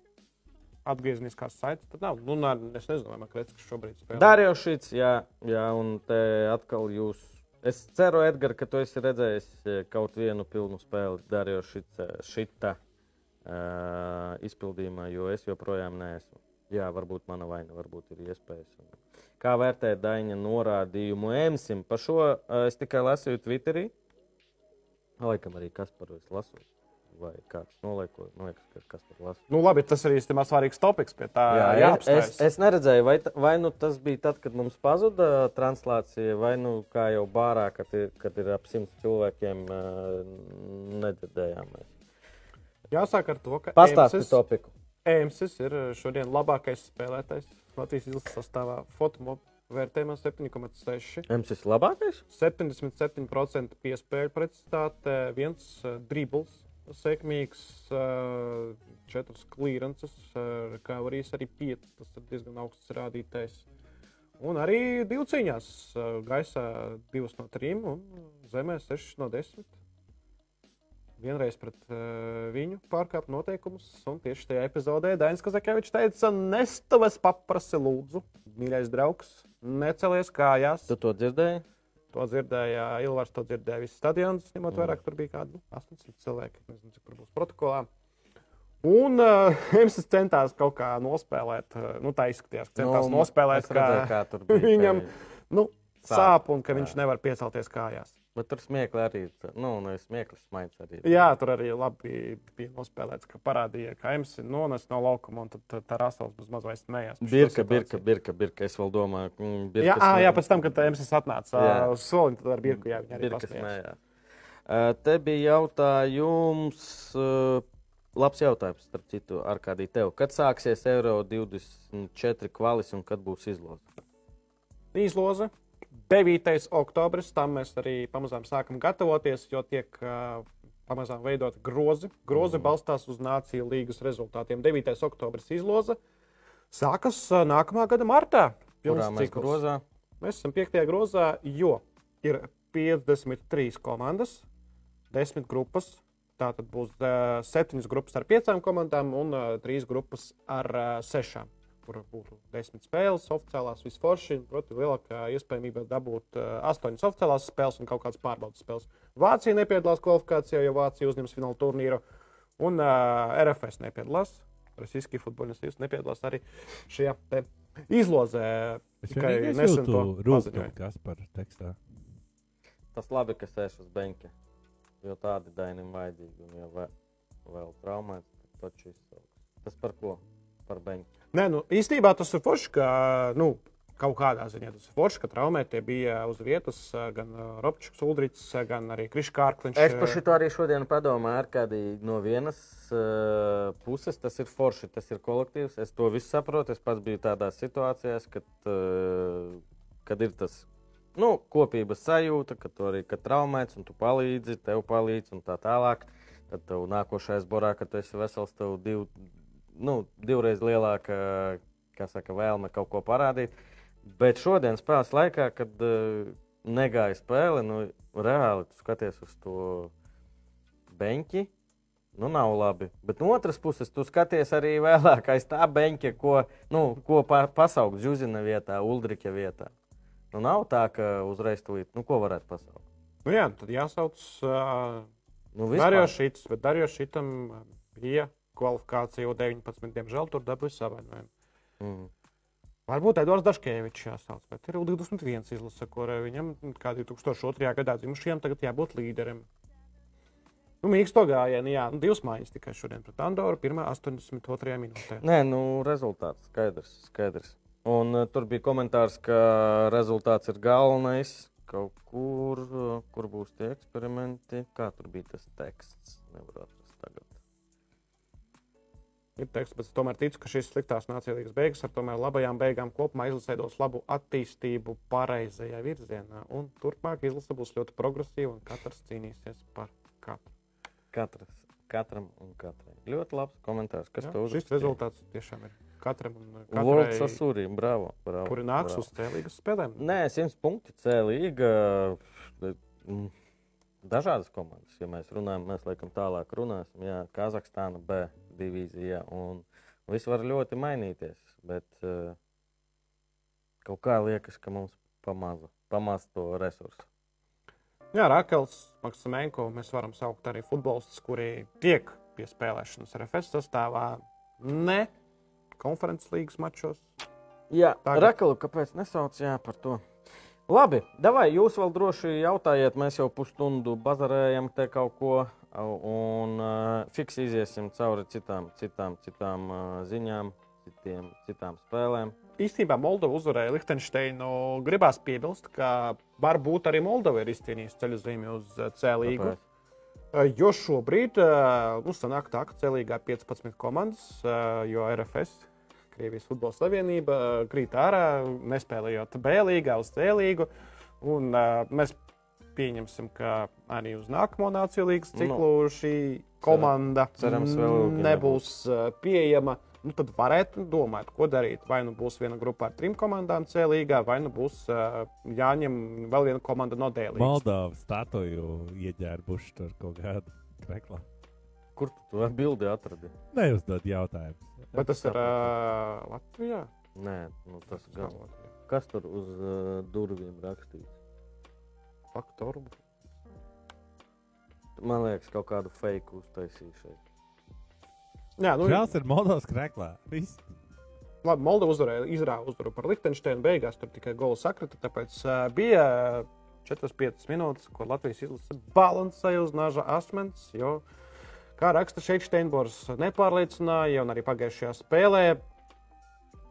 Speaker 2: atgriezniskās saites, tad nav. Nu, nā, es nezinu, vai Makreckis šobrīd spēlē.
Speaker 1: Darījos šis, jā, jā, un te atkal jūs. Es ceru, Edgars, ka tu esi redzējis eh, kaut vienu pilnu spēli Darījos šita uh, izpildījumā, jo es joprojām neesmu. Jā, varbūt mana vaina, varbūt ir iespējas. Kā vērtēt Daņa norādījumu Emsim? Par šo uh, es tikai lasīju Twitterī. Laikam arī Kasparovs lasu. Vai kāds nolieko? Man liekas, ka Kaspars lasu.
Speaker 2: Nu, labi, tas arī ir svarīgs topiks. Pie tā
Speaker 1: Jā, es, es, neredzēju, vai, vai nu tas bija tad, kad mums pazuda translācija, vai nu kā jau bārā, kad ir, kad ir ap simts cilvēkiem, nedzirdējām.
Speaker 2: Jāsāk ar to, ka
Speaker 1: Pastāsti
Speaker 2: Emsis-
Speaker 1: topiku.
Speaker 2: Emsis ir šodien labākais spēlētājs Latvijas izlases sastāvā. Fotomob vērtējumā 7,6.
Speaker 1: Emsis labākais?
Speaker 2: 77% piespēļu precizitāte, viens dribbles sekmīgs, uh, četras klīrances, uh, kā arī arī pieci. Tas ir diezgan augsts rādītājs. Un arī divu cīņās, uh, gaisā divas no trim un zemē sešas no desmit. Vienreiz pret uh, viņu pārkāpa noteikumus, un tieši tajā epizodē Dainis Kazakevičs teica, nestuves paprasti lūdzu, mīļais draugs, necelies kājās.
Speaker 1: Tu to dzirdēji?
Speaker 2: To dzirdēja Ilvars, to dzirdēja viss stadions, ņemot vērā, ka tur bija kādi nu, 800 cilvēki. Nezinu, cik tur būs protokolā. Un uh, Emsis centās kaut kā nospēlēt, uh, nu tā izskatījās, ka centās
Speaker 1: Nu,
Speaker 2: nospēlēt,
Speaker 1: redzēju, kā bija,
Speaker 2: viņam nu,
Speaker 1: sāp,
Speaker 2: sāp un ka
Speaker 1: jā.
Speaker 2: viņš nevar piecelties kājās.
Speaker 1: Bet tur smieklīgi arī. Nu, nevis smieklīgi, smaids arī.
Speaker 2: Jā, tur arī labi bija nospēlēts, ka parādīja, ka Emsis ir nonesis no laukuma un tad tā, rasels bez mazliet smējās. par šo
Speaker 1: Birka, birka, birka, birka. Es vēl domāju, mm, birka
Speaker 2: Jā, ā, jā, pēc tam, kad Emsis atnāca
Speaker 1: Jā.
Speaker 2: uz soliņa, tad ar birku jā, viņa arī
Speaker 1: birka smējās. Te bija jautājums, labs jautājums, starp citu, ar kādī tev. Kad sāksies Euro 24 kvalis un kad būs izloze?
Speaker 2: izloze. 9. oktobris, tam mēs arī pamazām sākam gatavoties, jo tiek uh, pamazām veidot grozi. Grozi mm. balstās uz Nāciju līgas rezultātiem. 9. oktobris izloze sākas uh, nākamā gada martā.
Speaker 1: Mēs grozā?
Speaker 2: Mēs esam 5. grozā, jo ir 53 komandas, 10 grupas. Tā tad būs uh, 7 grupas ar 5 komandām un uh, 3 grupas ar uh, 6 kur būtu desmit spēles, oficiālās visforši. Protams, lielākā iespējamība dabūt uh, astoņas oficiālās spēles un kaut kādas pārbaudas spēles. Vācija nepiedalās kvalifikācijā, jo Vācija uzņems fināla turnīru, un uh, RFS nepiedalās. Rossijski futbolists nepiedalās arī šajā te izlozē.
Speaker 3: Es
Speaker 2: Tikai nesen to paziņoja.
Speaker 3: kas par tekstā.
Speaker 1: Tas labi, ka sēž uz beņķa. Jo tādi dainim vajadzīgi. Un, ja vēl, vēl traumēts, tad taču izsauks. Tas par ko? Par beņķu.
Speaker 2: Nē, nu, īstenībā tas ir forši, ka nu, kaut kādā ziņā tas ir forši, ka traumētie bija uz vietas gan Robčs, Ulrichs, gan arī Kriškārkliņš.
Speaker 1: Es par šo arī šodien padomāju, ar kādi no vienas uh, puses tas ir forši, tas ir kolektīvs. Es to visu saprotu. Es pats biju tādās situācijās, kad, uh, kad ir tas nu, kopības sajūta, ka tu arī kad traumēts un tu palīdzi, tev palīdz un tā tālāk. Tad tev nākošais borā, kad tu esi vesels, tev div, nu, divreiz lielāka saka, vēlme kaut ko parādīt. Bet šodienas spēles laikā, kad uh, negāja spēle, nu, reāli skaties uz to beņķi. Nu, nav labi. Bet no otras puses, tu skaties arī vēlāk aiz tā beņķa, ko, nu, ko pa, pasaukt Zuzina vietā, Uldrika vietā. Nu, nav tā, ka uzreiz tulīt, nu, ko varētu pasaukt.
Speaker 2: Nu, jā, tad jāsauc uh,
Speaker 1: Nu,
Speaker 2: Darījos šits, bet Darījos šitam bija kvalifikācija U19. Diemžēl tur dabūja savainojumu.
Speaker 1: Mm.
Speaker 2: Varbūt Edvards Daškevičs jāsauc, bet ir U21 izlase, kur viņam kā 2002. gadā dzimušajam tagad jābūt līderim. Nu, Mīgs to gājienu, jā, nu, divas mājas tikai šodien pret Andoru, pirmā 82. minūtē.
Speaker 1: Nē, nu, rezultāts skaidrs. skaidrs. Un uh, tur bija komentārs, ka rezultāts ir galvenais. Kaut kur, uh, kur būs tie eksperimenti. Kā tur bija tas teksts? Tagad.
Speaker 2: Ir teksts, bet es tomēr ticu, ka šīs sliktās nācijas beigas ar tomēr labajām beigām kopumā izlasē dos labu attīstību pareizajā virzienā. Un turpmāk izlase būs ļoti progresīva un katrs cīnīsies par katru.
Speaker 1: Katras, katram un katrai. Ļoti labs komentārs. Kas
Speaker 2: Jā,
Speaker 1: tev
Speaker 2: šis rezultāts tiešām ir katram un katrai,
Speaker 1: Sasūri, bravo, bravo.
Speaker 2: kuri nāks
Speaker 1: bravo.
Speaker 2: uz cēlīgas spēlēm.
Speaker 1: Nē, 100 punkti C līga. mm, Dažādas komandas, ja mēs runājam, mēs laikam tālāk runāsim. Jā, Kazahstāna B divīzija. Un viss var ļoti mainīties. Bet uh, kaut kā liekas, ka mums pamaza, pamaz to resursu.
Speaker 2: Jā, Rakels, Maksimenko, mēs varam saukt arī futbolistus, kuri tiek pie spēlēšanas RFS sastāvā. Ne konferences līgas mačos.
Speaker 1: Jā,
Speaker 2: Tagad.
Speaker 1: Rakalu, kāpēc nesauc jā, par to? Labi, davai, jūs vēl droši jautājiet, mēs jau pusstundu bazarējam te kaut ko, un uh, fiks iziesim cauri citām, citām, citām uh, ziņām, citiem, citām spēlēm.
Speaker 2: Īstenībā Moldova uzvarēja Liechtensteinu. Gribās piebilst, ka varbūt arī Moldova ir izcīnījusi ceļu zīmi uz eh, C.
Speaker 1: Tāpēc.
Speaker 2: Jo šobrīd eh, nu, sanāk tā, ka C līgā ir 15 komandas, eh, jo RFS, Krievijas Futbola Savienība, eh, krīt ārā, nespēlējot B līgā uz C līgu. Un, eh, mēs pieņemsim, ka arī uz nākamo Nāciju līnijas ciklu
Speaker 1: Nu,
Speaker 2: šī komanda
Speaker 1: cerams, vēl ilgi
Speaker 2: nebūs uh, pieejama. Nu, tad varētu domāt, ko darīt. Vai nu būs viena grupa ar trim komandām C līgā, vai nu būs uh, jāņem vēl viena komanda no D līnijas.
Speaker 3: Moldovas statuju ieģērbuši tur kaut kādu kreklā.
Speaker 1: Kur tu to bildi atradi?
Speaker 3: Neuzdod jautājumus.
Speaker 2: Bet tas ir uh, Latvijā.
Speaker 1: Nē, nu, tas gan.
Speaker 2: Latvijā?
Speaker 1: Kas tur uz uh, durvīm rakstīts?
Speaker 2: Faktoru.
Speaker 1: Man liekas, kaut kādu fake uztaisīju šeit.
Speaker 2: Jā, nu,
Speaker 3: Žēls ir Moldovas kreklā. Viss.
Speaker 2: Labi, Moldova uzvarēja, izrāva uzvaru par Liechtensteinu. Beigās tur tikai gols sakrita. Tāpēc uh, bija 4-5 minūtes, ko Latvijas izlase balansēja uz naža asmens. Jo, kā raksta šeit Steinbors, nepārliecināja, un arī pagājušajā spēlē.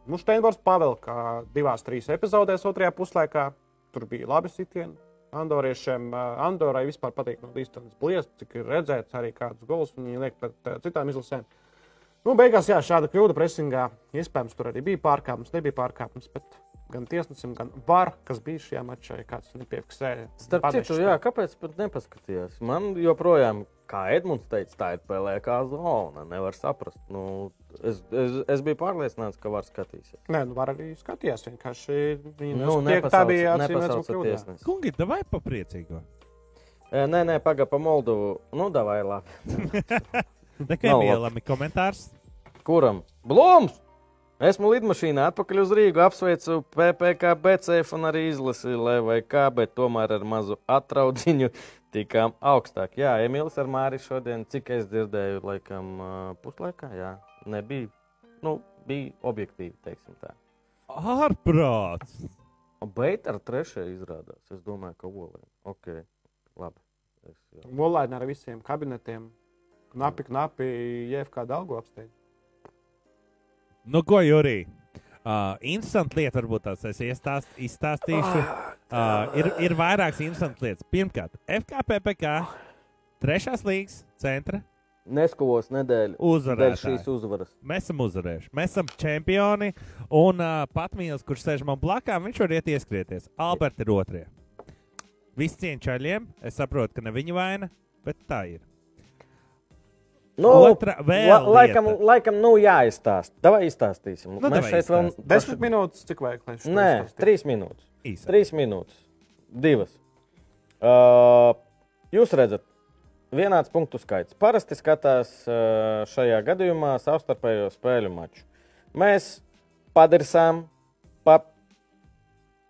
Speaker 2: Nu, Steinbors pavelkā divās, trīs epizodēs otrajā puslaikā. Tur bija labi sitieni. Andoriešiem, Andorai vispār patīk no distances bliest, cik ir redzēts arī kādus golus viņi liek pret citām izlasēm. Nu, beigās, jā, šāda kļūda presingā. Iespējams, tur arī bija pārkāpums, nebija pārkāpums. Bet gan tiesnesim, gan var, kas bija šajā mačā, ja kāds nepiefiksēja.
Speaker 1: Starp citu, jā, kāpēc pat nepaskatījās? Man joprojām, kā Edmunds teica, tā ir pelēkā zona. Nevar saprast. Nu, es, es, es biju pārliecināts, ka var skatīties.
Speaker 2: Nē, nu var arī skatīties. Vienkārši viņi
Speaker 1: Nu,
Speaker 2: ka tā bija
Speaker 1: tiesnesi.
Speaker 3: Kungi, vai pa priecīgo?
Speaker 1: E, Nē, nē, pagaidi pa Moldovu. Nu, davai labi.
Speaker 3: Tikai
Speaker 1: Nav
Speaker 3: vielami komentārs.
Speaker 1: Kuram? Blūms! Esmu lidmašīnā atpakaļ uz Rīgu, apsveicu PPC, BCF un arī izlasi LVK, bet tomēr ar mazu atraudziņu tikām augstāk. Jā, Emīls ar Māri šodien, cik es dzirdēju, laikam puslaikā, jā, nebija, nu, bija objektīvi, teiksim tā.
Speaker 3: Ārprāts!
Speaker 1: Bet ar trešajai izrādās, es domāju, ka olē. Ok, labi. Es, jā.
Speaker 2: Molaini ar visiem kabinetiem. Knapi, knapi, JFK Dalgo apsteidz.
Speaker 3: Nu, ko, Jurī? Uh, instant lieta, varbūt tās es iestāst, izstāstīšu. Uh, ir, ir vairākas instant lietas. Pirmkārt, FKPPK, trešās līgas centra
Speaker 1: Neskavos nedēļu dēļ
Speaker 3: uzvarētāji.
Speaker 1: šīs uzvaras.
Speaker 3: Mēs esam uzvarējuši. Mēs esam čempioni. Un uh, Patmīls, kurš sēž man blakām, viņš var iet ieskrieties. Alberts ir otrie. Visi cieņi čaļiem. Es saprotu, ka ne viņa vaina, bet tā ir.
Speaker 1: Nu,
Speaker 3: Otra
Speaker 1: la, laikam,
Speaker 3: lieta.
Speaker 1: laikam, nu jāizstāsta. Davai izstāstīsim.
Speaker 3: Nu,
Speaker 1: Mēs šeit vēl.
Speaker 2: Desmit minūtes, cik vajag, lai šo
Speaker 1: Nē, trīs minūtes.
Speaker 3: Īsāk.
Speaker 1: Trīs minūtes. Divas. Uh, jūs redzat, vienāds punktu skaits. Parasti skatās šajā gadījumā savstarpējo spēļu maču. Mēs padirsām, pa,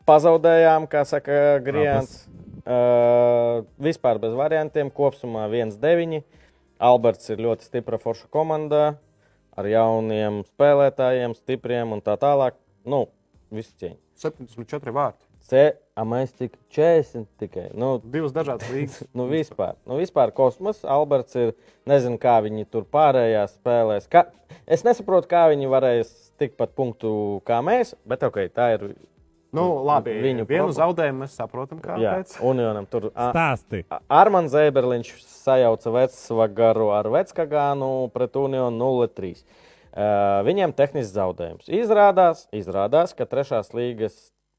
Speaker 1: pazaudējām, kā saka Grijāns. Uh, vispār bez variantiem, kopumā 1-9. Alberts ir ļoti stipra forša komanda ar jauniem spēlētājiem, stipriem un tā tālāk. Nu, viss cieņa.
Speaker 2: 74 vārti.
Speaker 1: C, a mēs cik 40 tikai. Nu,
Speaker 2: Divas dažādas līnijas.
Speaker 1: nu, vispār, nu, vispār kosmos. Alberts ir, nezinu, kā viņi tur pārējās spēlēs. Kā, es nesaprotu, kā viņi varēs tikpat punktu kā mēs, bet ok, tā ir.
Speaker 2: Nu, labi,
Speaker 1: Viņu
Speaker 2: vienu
Speaker 1: problēma.
Speaker 2: zaudējumu mēs saprotam,
Speaker 1: Jā,
Speaker 2: kāpēc.
Speaker 1: Unionam tur.
Speaker 3: Stāsti.
Speaker 1: Armāns Zēberliņš sajauca Vecvagaru ar Veckagānu pret Unionu 0-3. Uh, viņiem tehnisks zaudējums. Izrādās, izrādās, ka trešās līgas,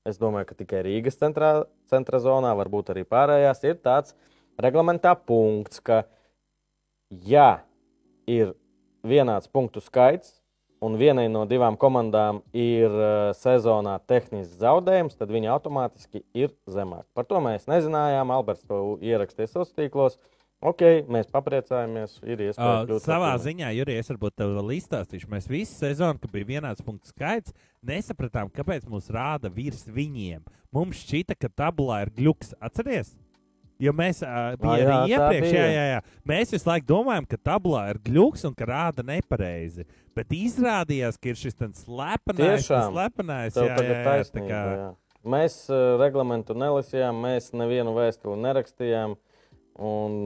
Speaker 1: es domāju, ka tikai Rīgas centrā, centra zonā, varbūt arī pārējās, ir tāds reglamentā punkts, ka, ja ir vienāds punktu skaits, un vienai no divām komandām ir uh, sezonā tehnisks zaudējums, tad viņi automātiski ir zemāk. Par to mēs nezinājām. Alberts to ierakstīja sociālos tīklos. Ok, mēs papriecājamies. Ir iespēja
Speaker 3: Uh,
Speaker 1: kļūt
Speaker 3: savā
Speaker 1: pirmiem.
Speaker 3: ziņā, Jurija, es varbūt tev vēl izstāstīšu. Mēs visu sezonu, kad bija vienāds punktu skaits, nesapratām, kāpēc mums rāda virs viņiem. Mums šķita, ka tabulā ir gluks. Atceries? Jo mēs uh, bijām
Speaker 1: jā,
Speaker 3: arī iepriekš, jā, jā, jā. Mēs visu laiku domājam, ka tabulā ir gluks un ka rāda nepareizi. Bet izrādījās, ka ir šis slepenais, slepenais. Jā, jā, jā,
Speaker 1: taisnība,
Speaker 3: kā,
Speaker 1: jā. Mēs uh, reglamentu nelasījām, mēs nevienu vēstuli nerakstījām. Un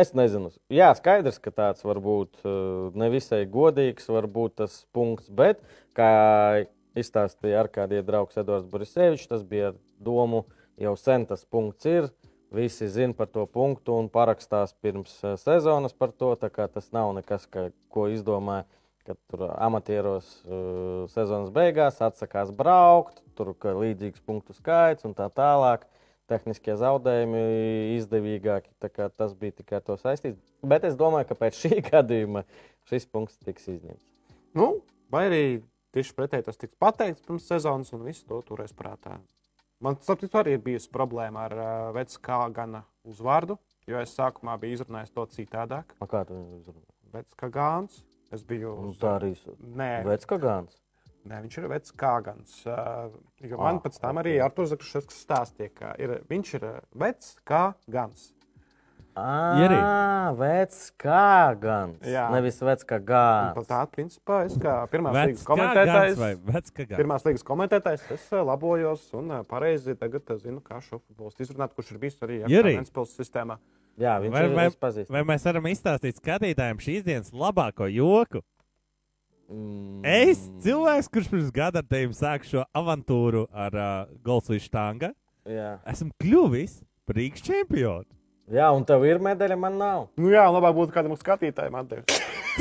Speaker 1: es nezinu, jā, skaidrs, ka tāds var būt uh, nevisai godīgs, varbūt tas punkts, bet, kā izstāstīja ar kādiem draugs Edvards Borisevičs, tas bija domu, jau sen tas punkts ir. Visi zina par to punktu un parakstās pirms uh, sezonas par to. Tas nav nekas, ka, ko izdomāja kad tur amatieros uh, sezonas beigās atsakās braukt, tur ir līdzīgs punktu skaits un tā tālāk. Tehniskie zaudējumi izdevīgāki. Tas bija tikai ar to saistīts. Bet es domāju, ka pēc šī gadījuma šis punkts tiks izņemts.
Speaker 2: Nu, vai arī tieši pretēji tas tiks pateikts pirms sezonas, un viss to turēs prātā. Man sapratu, arī ir bijusi problēma ar uh, Veckā gana uzvārdu, jo es sākumā biju izrunājis to citādāk.
Speaker 1: A, Kā tu uzrunā?
Speaker 2: Veckā gāns. Es biju
Speaker 1: Un
Speaker 2: uz
Speaker 1: Tā arī
Speaker 2: Nē,
Speaker 1: veids kā gāns.
Speaker 2: Nē, viņš ir vecs kāgans. Uh, man pēc tam arī Arthurs Zakšs stāstīja, ka ir, viņš ir vecs kāgans.
Speaker 1: Ah, veids kā gāns.
Speaker 2: Jā.
Speaker 1: Nevis veids kā
Speaker 2: par tādu principā es kā pirmās
Speaker 3: Vecs
Speaker 2: līgas
Speaker 3: gans
Speaker 2: komentētājs.
Speaker 3: vecs gans?
Speaker 2: Pirmās līgas komentētājs, es labojos un pareizi tagad zinu, kā šo futbolistu izrunāt, kurš ir bijis arī
Speaker 3: Jurij.
Speaker 2: Ventspils sistēmā.
Speaker 1: Jā, viņš
Speaker 3: Vai,
Speaker 1: ir
Speaker 3: vai,
Speaker 1: pazīstams.
Speaker 3: vai mēs varam izstāstīt skatītājiem šīs dienas labāko joku?
Speaker 1: Mm.
Speaker 3: Es, cilvēks, kurš pirms gada ar tevi sāk šo avantūru ar uh, Golfsvīšu
Speaker 1: Jā.
Speaker 3: esmu kļuvis par Rīgas čempionu.
Speaker 1: Jā, un tev ir medaļa, man nav.
Speaker 2: Nu jā, labāk būtu kādam skatītājam atdevis.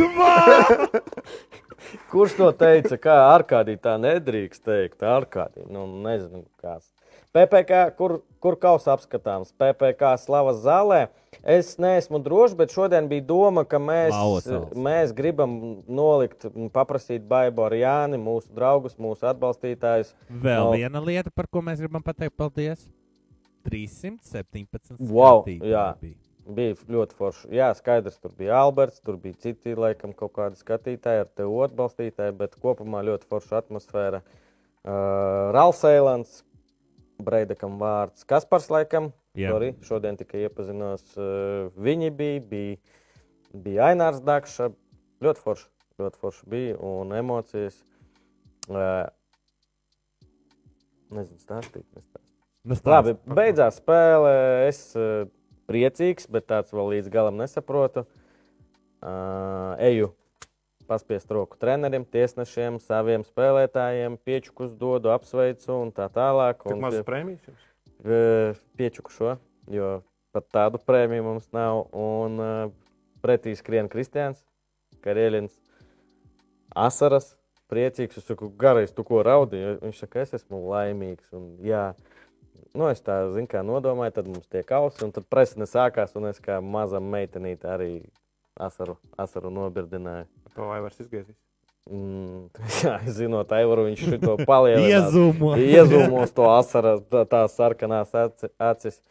Speaker 1: Kurš to teica? Kā Arkādī tā nedrīkst teikt? Arkādī, nu nezinu, kāds. PPC, kur, kur kausa apskatāms? PPC slavas zālē. Es neesmu drošs, bet šodien bija doma, ka mēs,
Speaker 3: Lausals.
Speaker 1: mēs gribam nolikt, paprasīt Baibu ar Jāni, mūsu draugus, mūsu atbalstītājus.
Speaker 3: Vēl
Speaker 1: No.
Speaker 3: viena lieta, par ko mēs gribam pateikt, paldies. 317.
Speaker 1: Wow, jā.
Speaker 3: bija.
Speaker 1: Bija ļoti forši. Jā, skaidrs, tur bija Alberts, tur bija citi, laikam, kaut kādi skatītāji, ar tevi atbalstītāji, bet kopumā ļoti forša atmosfēra. Uh, Ralfs Eilants, Breidekam vārds Kaspars, laikam. Sorry, šodien tikai iepazinos. Uh, viņi bija, bija, bija Ainārs Dakša, ļoti forši, ļoti forši bija un emocijas. Uh, nezinu, stāstīt. nestāstīt.
Speaker 3: Nu, stāsti.
Speaker 1: Labi, beidzās spēle. Es uh, priecīgs, bet tāds vēl līdz galam nesaprotu. Eju paspiest roku treneriem, tiesnešiem, saviem spēlētājiem, piečukus dodu, apsveicu un tā tālāk.
Speaker 2: Cik mazas prēmijas jums?
Speaker 1: piečuku šo, jo pat tādu prēmiju mums nav. Un pretī skrien Kristians, Karēlins, Asaras. Priecīgs, es saku, garais, tu ko raudīji. Viņš saka, es esmu laimīgs. Un, jā, nu, es tā zinu, kā nodomāju, tad mums tie kausi, un tad presne sākās, un es kā maza meitenīte arī asaru, asaru nobirdināju.
Speaker 2: To vai vairs izgriezīs?
Speaker 1: Mm, jā, zinot, Aivaru, viņš to palielināja.
Speaker 3: Iezumo.
Speaker 1: Iezūmos to asaras, tā, tā sarkanās aci- acis.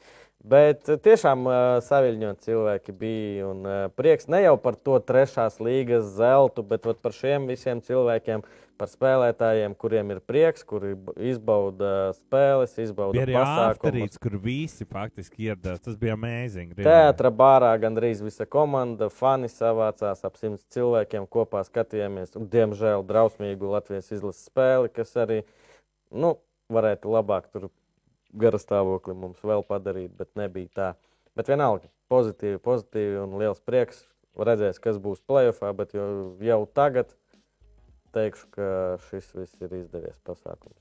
Speaker 1: Bet eh, tiešām uh, saviļņot cilvēki bija. Un, uh, prieks ne jau par to trešās līgas zeltu, bet par šiem visiem cilvēkiem, par spēlētājiem, kuriem ir prieks, kuri izbauda spēles, izbauda
Speaker 3: Bija arī
Speaker 1: pasākumus.
Speaker 3: afterīts, kur visi faktiski ieradās. Tas bija amazing.
Speaker 1: Teātra bārā gandrīz visa komanda, fani savācās ap simts cilvēkiem kopā skatījāmies. un, Diemžēl drausmīgu Latvijas izlases spēli, kas arī nu, varētu labāk tur gara stāvokli mums vēl padarīt, bet nebija tā. Bet vienalga, pozitīvi, pozitīvi un liels prieks. Redzēs, kas būs plēsoņā, bet jau, jau tagad teikšu, ka šis viss ir izdevies pasākums.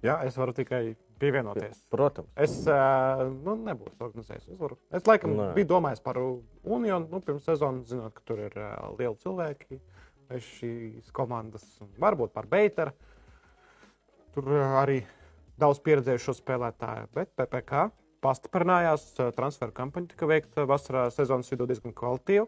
Speaker 2: Jā, es varu tikai pievienoties.
Speaker 1: Protams,
Speaker 2: Es nu, nebūšu organizējis. Es, varu. es laikam
Speaker 1: Nē.
Speaker 2: biju domājis par Unionu nu, pirms sezonas, zinot, ka tur ir lieli cilvēki. Es šīs komandas, varbūt par Beiteru. Tur arī daudz pieredzējušo spēlētāju, bet PPC pastiprinājās. Transferu kampaņa tika veikta vasarā sezonas vidū diezgan kvalitīvi.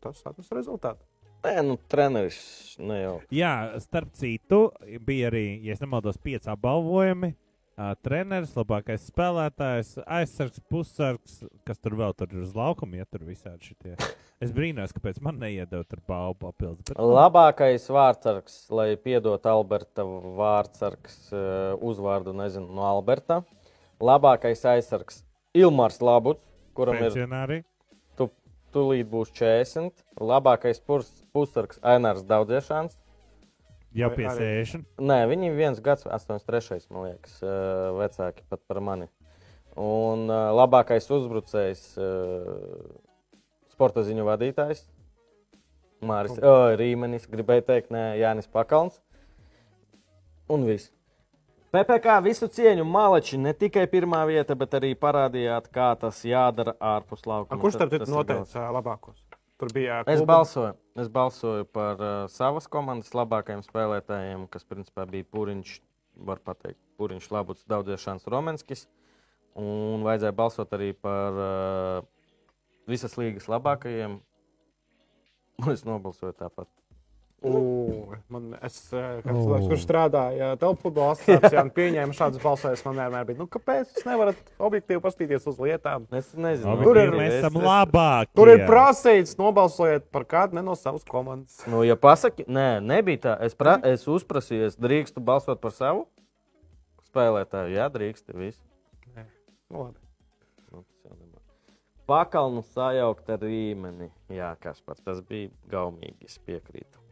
Speaker 2: Tas atnes rezultātu.
Speaker 1: Nē, nu, treneris ne jau.
Speaker 3: Jā, starp citu, bija arī, ja nemaldos, pieci apbalvojumi. Uh, treneris, labākais spēlētājs, aizsargs, pussargs, kas tur vēl tur ir uz laukuma, ja tur visādi šitie. Es brīnos, kāpēc man neiedod tur balvu papildus. Bet, nu,
Speaker 1: Labākais vārdsargs, lai piedot Alberta vārdsargs eh, uzvārdu, nezinu, no Alberta. Labākais aizsargs Ilmārs Labuts, kuram ir tūlīt būs 40. Labākais pussargs Ainārs Daudziešāns.
Speaker 3: Jau pie
Speaker 2: arī-
Speaker 3: 60.
Speaker 1: Nē, viņi ir viens gads, 83. man liekas, vecāki pat par mani. Un labākais uzbrucējs, sporta ziņu vadītājs, Māris oh, Rīmenis, gribēju teikt, nē, Jānis Pakalns. Un viss. PPC visu cieņu malači ne tikai pirmā vieta, bet arī parādījāt, kā tas jādara ārpus
Speaker 2: A,
Speaker 1: laukuma.
Speaker 2: kurš tad noteica labākos? Tur bija
Speaker 1: Es
Speaker 2: kluba-
Speaker 1: balsoju, es balsoju par uh, savas komandas labākajiem spēlētājiem, kas principā bija Pūriņš, var teikt, Puriņš, Labuts, Daudziešāns, Romanskis. Un vajadzēja balsot arī par uh, visas līgas labākajiem. Un es nobalsoju tāpat.
Speaker 2: U, man, es, eh, kā
Speaker 3: O.
Speaker 2: cilvēks, kurš strādāja asociācijā un pieņēma šādas balsojumus, man vienmēr bija, nu, kāpēc jūs nevarat objektīvi paskatīties uz lietām?
Speaker 1: Es nezinu,
Speaker 3: Abi
Speaker 2: Tur ir-
Speaker 3: mēs
Speaker 1: es-
Speaker 3: esam
Speaker 1: es-
Speaker 3: labāki.
Speaker 2: Tur ir prasīts, nobalsojiet par kādu ne no savas komandas.
Speaker 1: Nu, ja pasaki, nē, nebija tā. Es, pra, es uzprasīju, es drīkstu balsot par savu spēlētāju. Jā, drīkst. Viss.
Speaker 2: Nu, labi.
Speaker 1: Nu. Pakalnu sajaukt ar rīmeni. Jā, kas pats tas bija gaumīgi. Es piekrītu.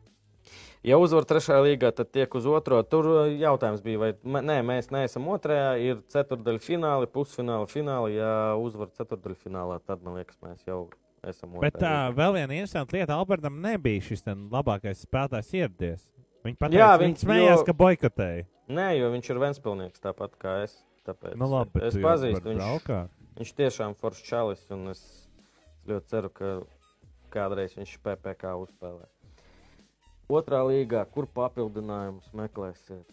Speaker 1: Ja uzvar trešajā līgā, tad tiek uz otro. Tur uh, jautājums bija, vai mē- nē, mēs neesam otrajā. Ir ceturdaļa fināli, pusfināli, fināli. Ja uzvar ceturdaļa finālā, tad man liekas, mēs jau esam otrajā.
Speaker 3: Bet tā
Speaker 1: līgā.
Speaker 3: vēl viena interesanta lieta, Albertam nebija šis ten labākais spēlētājs ieradies. Viņš pat
Speaker 1: Jā,
Speaker 3: viņš smējās,
Speaker 1: jo-
Speaker 3: ka boikotēja.
Speaker 1: Nē, jo viņš ir Ventspilsnieks tāpat kā es. Tāpēc
Speaker 3: Nu, labi,
Speaker 1: es pazīstu viņu.
Speaker 3: braukāt.
Speaker 1: Viņš tiešām foršs čalis, un es ļoti ceru, ka kādreiz viņš PPC uzspēlē. Otrā līgā, kur papildinājumus meklēsiet?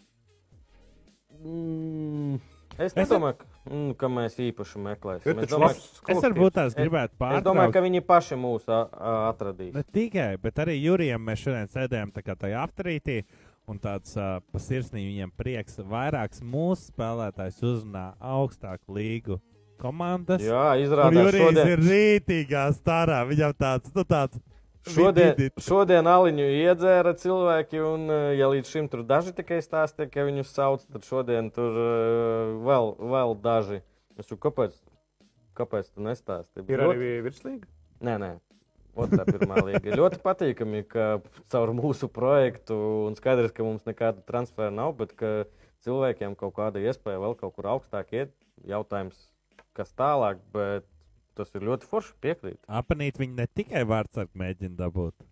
Speaker 1: Mm, es nedomāju, ka, mm, ka mēs īpaši meklēsim. Es domāju,
Speaker 2: labs
Speaker 3: Es varbūt tās gribētu
Speaker 1: es domāju,
Speaker 3: pārtraukt.
Speaker 1: ka viņi paši mūs atradīs.
Speaker 3: Ne tikai, bet arī Jurijam mēs šodien sēdējām tajā afterītī. Un tāds uh, pasirsnīgi viņam prieks. Vairāks mūsu spēlētājs uzrunā augstāku līgu komandas.
Speaker 1: Jā, izrādās
Speaker 3: Jurijs
Speaker 1: šodien.
Speaker 3: ir rītīgā starā. Viņam tāds, nu tāds.
Speaker 1: Šodien, šodien aliņu iedzēra cilvēki, un, eh, ja līdz šim tur daži tikai stāstīja, ka viņus sauc, tad šodien tur eh, vēl, vēl daži. Es saku, kāpēc, kāpēc tu nestāstīji?
Speaker 2: Ir
Speaker 1: Ļoti-
Speaker 2: arī virslīga.
Speaker 1: Nē, nē. Otrā pirmā. Ir Ļoti patīkami, ka caur mūsu projektu, un skaidrs, ka mums nekāda transfera nav, bet ka cilvēkiem kaut kāda iespēja vēl kaut kur augstāk iet. Jautājums, kas tālāk, bet tas ir ļoti forši piekrīt.
Speaker 3: Apanīt viņi ne tikai vārdsargu mēģina dabūt.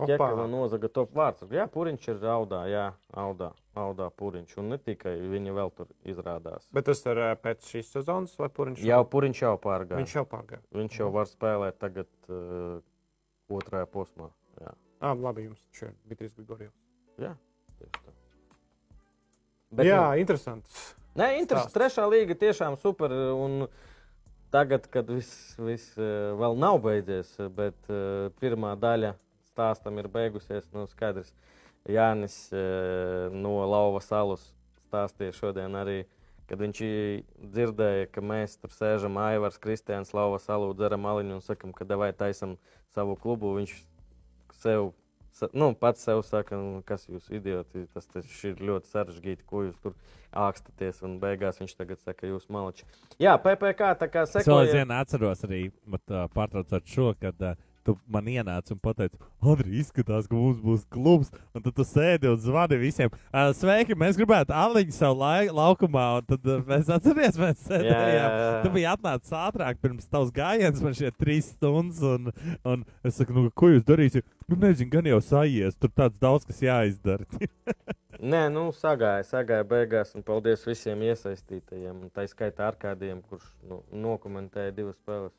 Speaker 1: Ķekava nozaga top vārds. Jā, puriņš ir raudā, jā, audā, audā puriņš. Un ne tikai viņi vēl tur izrādās.
Speaker 2: Bet tas ir eh, pēc šīs sezonas, vai puriņš
Speaker 1: Jau puriņš jau pārgāja.
Speaker 2: Viņš jau pārgāja.
Speaker 1: Viņš jau var spēlēt tagad uh, otrajā posmā. Jā,
Speaker 2: Ah, labi, jums šeit bija trīs Grigorjevs.
Speaker 1: jā. tieši tā.
Speaker 2: Jā,
Speaker 1: nu,
Speaker 2: interesants.
Speaker 1: Nē, interesanti. Trešā līga tiešām super. Un tagad, kad viss vis, eh, vēl nav beidzies, bet uh, pirmā daļa stāstam ir beigusies, nu skaidrs. Jānis no Lauva salas stāstīja šodien arī, kad viņš dzirdēja, ka mēs tur sēžam Aivars, Kristians, Lauva salu, dzeram aliņu un sakam, ka devai taisam savu klubu. Viņš sev, nu, pats sev saka, nu, kas jūs idioti, tas, tas ir ļoti sarežģīti, ko jūs tur ākstaties. Un beigās viņš tagad saka, jūs malači. Jā, PPC tā kā
Speaker 3: Es vēl
Speaker 1: sekoja.
Speaker 3: aizvien atceros arī, bet, uh, pārtraucot šo, kad uh, tu man ienāci un pateici, Andri, izskatās, ka mums būs klubs. Un tad tu sēdi un zvani visiem. Sveiki, mēs gribētu aliņu savu lai, laukumā. Un tad mēs atceramies, mēs sēdējām.
Speaker 1: jā, jā.
Speaker 3: Tu biji atnācis ātrāk pirms tavs gājiens, man šie trīs stundas. Un, un es saku, nu, ko jūs darīsiet? Nu, nezinu, gan jau sajies. Tur tāds daudz, kas jāizdara.
Speaker 1: Nē, nu, sagāja, sagāja beigās. Un paldies visiem iesaistītajiem. Tā skaitā ar kādiem, kurš nu, nokomentēja divas spēles.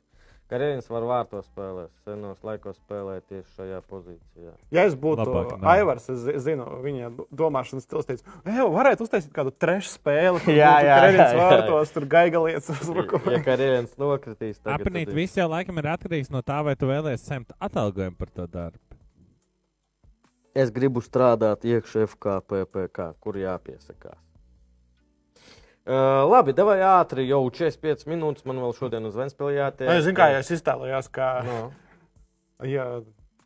Speaker 1: Karjeras var vārtos spēlēt, senos laikos spēlēja tieši šajā pozīcijā.
Speaker 2: Ja es būtu
Speaker 3: Labāk nav.
Speaker 2: Aivars, es zi- zinu, viņa domāšanas stils teica, ej, varētu uztaisīt kādu trešu spēli. kur
Speaker 1: Jā, jā, jā.
Speaker 2: vārtos, tur gaigalietas uzbrukumā.
Speaker 1: Ja karjeras nokritīs, tad
Speaker 3: Apnīt, viss jau laikam ir atkarīgs no tā, vai tu vēlēsies saņemt atalgojumu par to darbu.
Speaker 1: Es gribu strādāt iekšā FKPPK, kur jāpiesakās. Uh, labi, vai ātri, jau 45 minūtes man vēl šodien uz Vēnspēlī jātiek.
Speaker 2: Es zinu, kā jau es iztēlojos, ka,
Speaker 1: No.
Speaker 2: ja,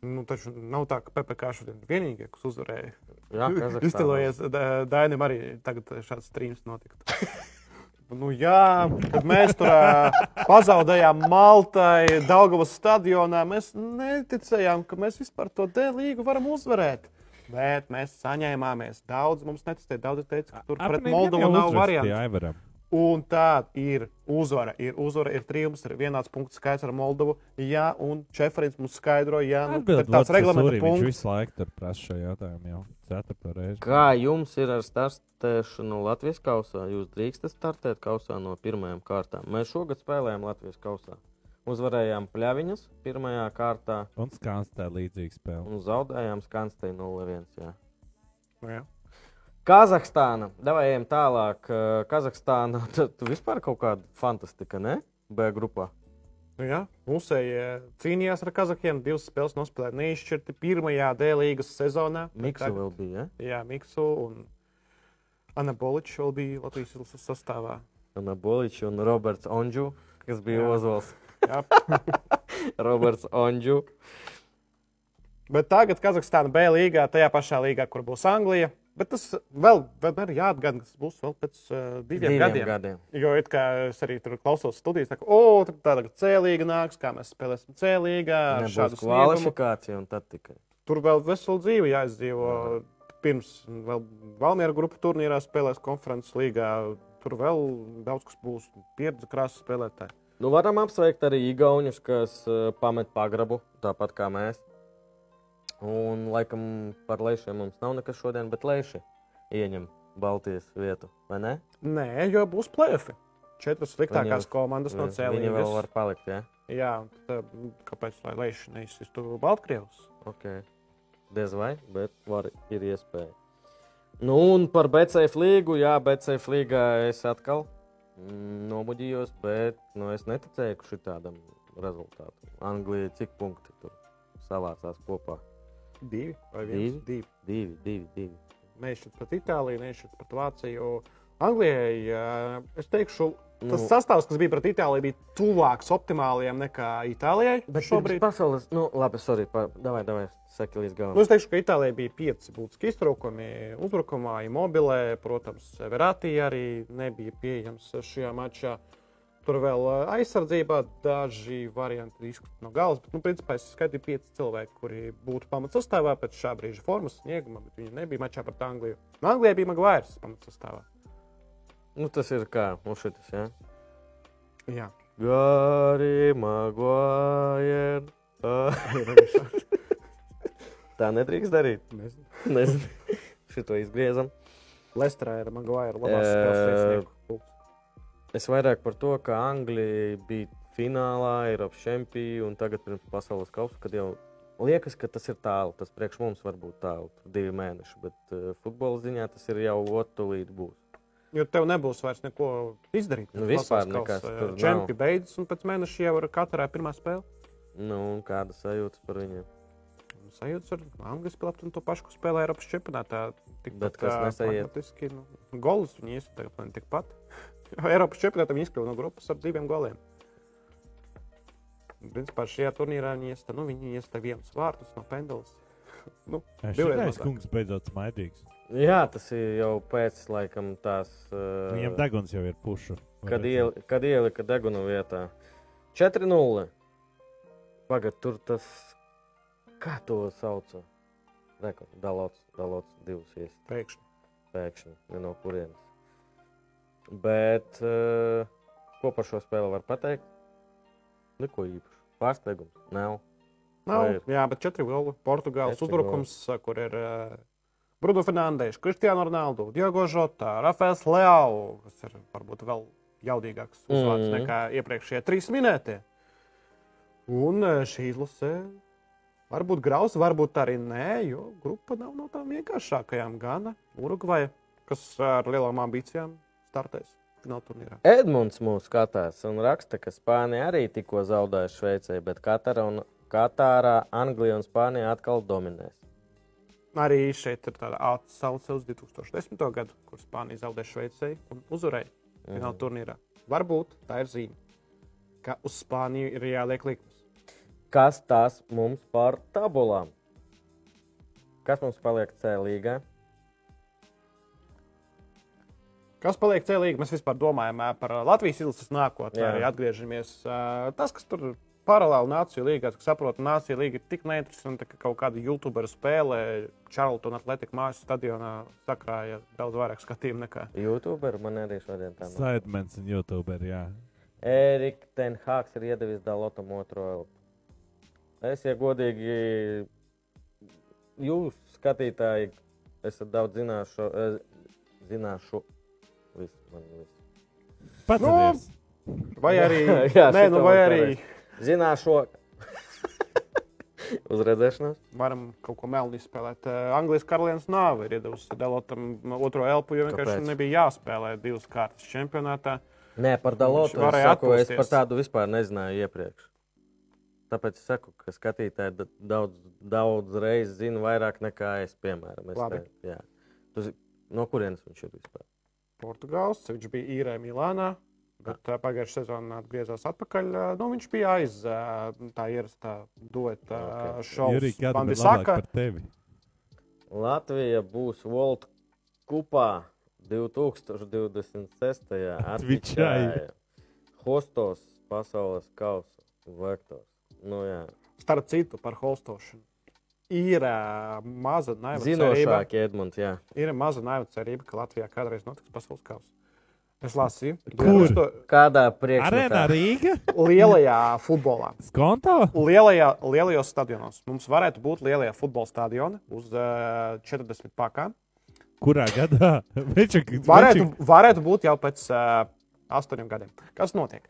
Speaker 2: nu, taču nav tā, ka PPC šodien ir vienīgie, kas uzvarēja.
Speaker 1: Jā.
Speaker 2: Iztēlojies, Da- Dainam arī tagad šāds streams notiktu. Nu, jā, kad mēs tur pazaudējām Maltai, Daugavas stadionā, mēs neticējām, ka mēs vispār to D līgu varam uzvarēt. Bet mēs saņēmāmies. Daudz mums neticēja. Daudz teica, ka tur pret
Speaker 3: Apnīt,
Speaker 2: Moldovu nav variantu. Un tā ir uzvara. Ir uzvara, ir triumfs, ir vienāds punkts skaits ar Moldovu. Jā, un Čefrins mums skaidroja, jā, nu,
Speaker 3: Atbild,
Speaker 2: ir tāds reglamenta
Speaker 3: Viņš
Speaker 2: punkts.
Speaker 3: visu laiku tur prasa šo jautājumu jau ceturto reizi.
Speaker 1: Kā jums ir ar startēšanu Latvijas kausā? Jūs drīkstat startēt kausā no pirmajām kārtām. Mēs šogad spēlējām Latvijas kausā. Uzvarējām pļaviņas pirmajā kārtā
Speaker 3: Un skanstē līdzīga spēle.
Speaker 1: un zaudējām skanstei 0-1. jā.
Speaker 2: Nu, jā.
Speaker 1: Kazahstāna. Davai ejam tālāk. Kazahstāna. Tu, tu vispār kaut kāda fantastika, ne? B grupā.
Speaker 2: Nu, jā, Mūsēji cīnījās ar Kazahiem. Divas spēles nospēlēja neizšķirti pirmajā D līgas sezonā.
Speaker 1: Miksu vēl bija, ja?
Speaker 2: Jā, Miksu un Anaboličs vēl bija Latvijas sastāvā.
Speaker 1: Un Boličs un Roberts Onģu, kas bija. Ozols.
Speaker 2: Jā.
Speaker 1: Roberts Onģu.
Speaker 2: Bet tagad Kazahstāna B līgā, tajā pašā līgā, kur būs Anglija. Bet tas vēl, vēl ir jāatgādina, ka tas būs vēl pēc uh, diviem,
Speaker 1: Diviem
Speaker 2: gadiem.
Speaker 1: gadiem.
Speaker 2: Jo it kā es arī tur klausos studijas, tā kā, o, tur tāda C līga nāks, kā mēs spēlēsim C līgā. ar šādu sniegumu.
Speaker 1: kvalifikācija un tad tikai.
Speaker 2: Tur vēl veselu dzīvi jāizdzīvo. Pirms vēl Valmiera grupu turnīrā spēlēs konferences līgā. Tur vēl daudz kas būs. Pieredze krāsa spēlētāji.
Speaker 1: Nu, varam apsveikt arī Igaunus, kas uh, pamet pagrabu, tāpat kā mēs. Un, laikam, par lēšiem mums nav nekas šodien, bet lēši ieņem Baltijas vietu, vai ne?
Speaker 2: Nē, jo būs plēfi. Četras sliktākās
Speaker 1: Viņi-
Speaker 2: komandas no C
Speaker 1: Viņi vēl var palikt, jā?
Speaker 2: Jā, tad, uh, kāpēc lai lēši neizsistu Baltkrievus?
Speaker 1: Ok. Diez vai, bet var, ir iespēja. Nu, un par BCF līgu, jā, BCF līgā es atkal mm, nomuģījos, bet nu, es neticēju šitādam rezultātam. Anglija cik punkti tur savācās kopā?
Speaker 2: Divi vai viens?
Speaker 1: Divi?
Speaker 2: Divi.
Speaker 1: Divi, divi.
Speaker 2: Neizšķirt pret Itāliju, neizšķirt pret Vāciju. Anglijai, ā, es teikšu, tas
Speaker 1: Nu.
Speaker 2: sastāvs, kas bija pret Itāliju, bija tuvāks optimālajam nekā Itālijai.
Speaker 1: Bet
Speaker 2: šobrīd.
Speaker 1: pasaules, nu, labi, sorry, pa, davai, davai, saki līdz galam.
Speaker 2: Nu, es teikšu, ka Itālijai bija pieci būtiski iztraukumi. Uzbrukumā, mobilē, protams, Verātī arī nebija pieejams šajā mačā. Tur vēl ā, aizsardzībā daži varianti izkrīt no galvas. Bet, nu, principā, es skaitīju pieci cilvēki, kuri būtu pamatsastāvā pēc šā brīža formas snieguma, bet viņi nebija mačā pret Angliju. No Anglijai bija Maguires pamatsastāvā.
Speaker 1: Nu, tas ir kā, nu, šitas, jā.
Speaker 2: Jā.
Speaker 1: Gari, Maguire. Tā nedrīkst darīt.
Speaker 2: Nezinu.
Speaker 1: Nezinu. Šito izgriezam.
Speaker 2: Lesterā ir Maguire labās reiznieku.
Speaker 1: Es vairāk par to, ka Anglija bija finālā, Eiropas čempiona un tagad pirms pasaules kausa, kad jau liekas, ka tas ir tālu. Tas priekš mums var būt tālu, divi mēneši, bet uh, futbola ziņā tas ir jau otulīt būs.
Speaker 2: Jo tev nebūs vairs neko izdarīt.
Speaker 1: Nu, vispār nekas tur nav.
Speaker 2: Čempions beidzas, un pēc mēneša jau ir katrā pirmā spēle.
Speaker 1: Nu, un kāda sajūta par viņiem?
Speaker 2: Sajūta ar Anglijas spēlēt un to pašu, spēlē Eiropas čempionātā.
Speaker 1: Kas nesaiet?
Speaker 2: Faktiski, nu, golus viņi man tikpat. Eiropas čempionātā viņi izkļuva no grupas ar diviem goliem. Principā šajā turnīrā viņi iesta, nu, iesta viens vārtus no pendulas. nu,
Speaker 3: Šis kungs beidzot smaidīgs.
Speaker 1: Jā, tas ir jau pēc laikam tās. Uh,
Speaker 3: Viņam deguns jau ir pušu.
Speaker 1: kad, iel, kad ielika deguna vietā. 4-0. Pagaidā, tur tas. Kā to? Reku, dalots, dalots divas ies,
Speaker 2: Pēkšņi.
Speaker 1: pēkšņi, ne no kurienes. Bet uh, ko par šo spēli var pateikt? Neko īpašu. Pārsteigums? Nav.
Speaker 2: Nav,
Speaker 1: Vai ir?
Speaker 2: jā, bet četri goli. Portugāles uzbrukums, kur ir uh, Bruno Fernandes, Cristiano Ronaldo, Diogo Jota, Rafaels Leao, kas ir varbūt vēl jaudīgāks uzvārds
Speaker 1: Mhm.
Speaker 2: nekā iepriekšējie trīs minētie. Un uh, šī izlase varbūt grausa, varbūt arī nē, jo grupa nav no tām vienkāršākajām. Gana Urugvaja, kas ar lielām ambīcijām startēs.
Speaker 1: Edmunds mūs skatās un raksta, ka Spānija arī tikko zaudēja Šveicē, bet Katara un Katārā, Anglija un Spānija atkal dominēs.
Speaker 2: Arī šeit ir tāda atsauce uz 2010. gadu, kur Spānija zaudēja Šveicei un uzvarēja fināla
Speaker 1: Mhm.
Speaker 2: turnīrā. Varbūt tā ir zīme, ka uz Spāniju ir jāliek likmes.
Speaker 1: Kas tas mums par tabulām? Kas mums paliek C līgā?
Speaker 2: Kas paliek celīgi? Mēs vispār domājam par Latvijas izlases nākotnē,
Speaker 1: Jā.
Speaker 2: arī atgriežamies. Tas, kas tur paralēli Nāciju līgā, kas saprot, Nācija līga ir tik neinteresanta, ka kaut kāda YouTuberu spēlē Charlton Atletico mājas stadionā sakrāja daudz vairāk skatījumu nekā.
Speaker 1: YouTube man arī šodien tā nav.
Speaker 3: Saidmens un YouTuber, jā.
Speaker 1: Erika Tenhāks ir iedevis Dalotam otro elpu. Es, ja godīgi, jūs skatītāji, esat daudz zināšu, zināšu, visu, man visu.
Speaker 3: Pats
Speaker 2: Nu, Vai arī,
Speaker 1: Jā,
Speaker 2: nē,
Speaker 1: šito
Speaker 2: nu, vai arī
Speaker 1: pareizi. Zināšu, Uz redzēšanos.
Speaker 2: Varam kaut ko melnu izspēlēt. Uh, Anglijas karalienes nāve ir iedavusi Delotam otro elpu, jo vienkārši
Speaker 1: Kāpēc?
Speaker 2: nebija jāspēlē divas kārtas čempionātā.
Speaker 1: Nē, par Dalotu. Es, saku, es
Speaker 2: atpūsties.
Speaker 1: par tādu vispār nezināju iepriekš. Tāpēc es saku, ka skatītāji da- daudz, daudz reizes zina vairāk nekā es, piemēram. Es
Speaker 2: Labi.
Speaker 1: ne, jā. tu, no kurienes viņš ir vispār?
Speaker 2: Portugāls. Viņš bija īrē Milānā. Bet uh, pagājušajā sezonā atgriezās atpakaļ. Uh, nu, viņš bija aiz uh, tā ierastā dueta Man
Speaker 3: ir
Speaker 2: bija
Speaker 3: labāka
Speaker 2: saka,
Speaker 3: par tevi?
Speaker 1: Latvija būs World Kupā 2026.
Speaker 3: Atvičai.
Speaker 1: Hostos pasaules kausa vektors. Nu, jā.
Speaker 2: starp citu, par holstošanu. Ir maza naiva cerība,
Speaker 1: Zinošāk, Edmunds, jā.
Speaker 2: ir maza naiva cerība, ka Latvijā kādreiz notiks pasaules kausa. Es lasīju,
Speaker 3: Kur?
Speaker 2: to
Speaker 1: Kādā
Speaker 3: Arēnā
Speaker 1: priekšmetā?
Speaker 3: Rīga?
Speaker 2: lielajā futbolā.
Speaker 3: Skonto?
Speaker 2: Lielajā, lielajos stadionos. Mums varētu būt lielajā futbola stadiona uz uh, 40 pakām.
Speaker 3: Kurā gadā? Veču,
Speaker 2: Varētu, varētu būt jau pēc uh, astoņiem gadiem. Kas notiek?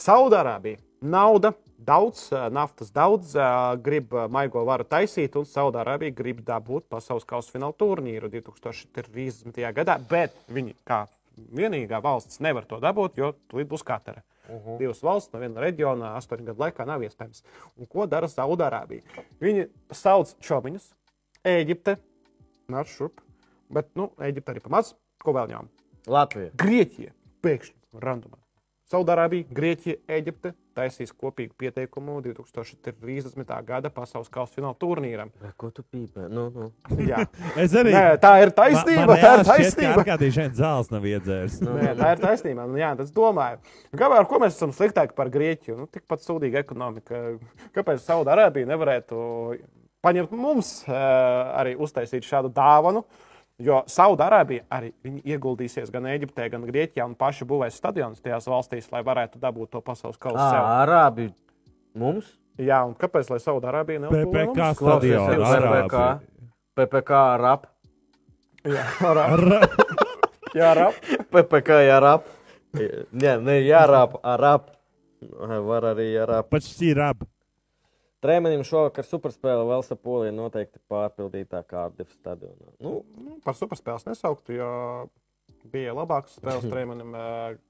Speaker 2: Saudārābija. Nauda, daudz, uh, naftas daudz, uh, grib maigo varu taisīt, un Saudārābija grib dabūt pasaules kausa fināla turnīru 2030. gadā. Bet viņi, kā vienīgā valsts, nevar to dabūt, jo tur būs katra. Uh -huh. Divas valsts no viena reģiona astoņu gadu laikā nav iespējams. Un ko dara Saudārābija? Viņi sauc čomiņus, Eģipte, nāc šurp. Bet, nu, Eģipte arī pamats, ko vēl ņēma.
Speaker 1: Latvija.
Speaker 2: Grieķija pēkšņi randumā. Saudārābija, Grieķija, Eģipte taisīs kopīgu pieteikumu 2030. gada pasaules kausa fināla turnīram.
Speaker 1: Ko tu pīpē? Nu, nu.
Speaker 2: Jā.
Speaker 3: Es arī.
Speaker 2: Nē, tā ir taisnība.
Speaker 3: Man
Speaker 2: Tā ir taisnība.
Speaker 3: Arkādijs šeit zāles nav iedzēris.
Speaker 2: Nē, tā ir taisnība. Nu, jā, tas domāju. Kāpēc ar ko mēs esam sliktāki par Grieķiju? Nu, tikpat sūdīga ekonomika. Kāpēc Saudārābija nevarētu paņemt mums uh, arī uztaisīt šādu dāvanu? Jo Saudārābija arī viņi ieguldīsies gan Eģiptē, gan Grieķijā un paši būvēs stadionus tajās valstīs, lai varētu dabūt to pasaules kausa
Speaker 1: Arābi mums?
Speaker 2: Jā, un kāpēc lai Saudārābija neuzbūvē
Speaker 3: PPK
Speaker 2: mums?
Speaker 3: stadionu.
Speaker 1: PPK.
Speaker 3: Arābi.
Speaker 1: PPK rap.
Speaker 2: Jā, Arā- jā, rap.
Speaker 1: PPK jārap. Nē, ne jārap, arap. Var arī jārap.
Speaker 3: Pat šķirab.
Speaker 1: Trēmenim šovakar superspēle vēl sapolija noteikti pārpildītā Kārdif stadionā. Nu,
Speaker 2: Nu, par superspēles nesauktu, jo bija labākas spēles trījumam,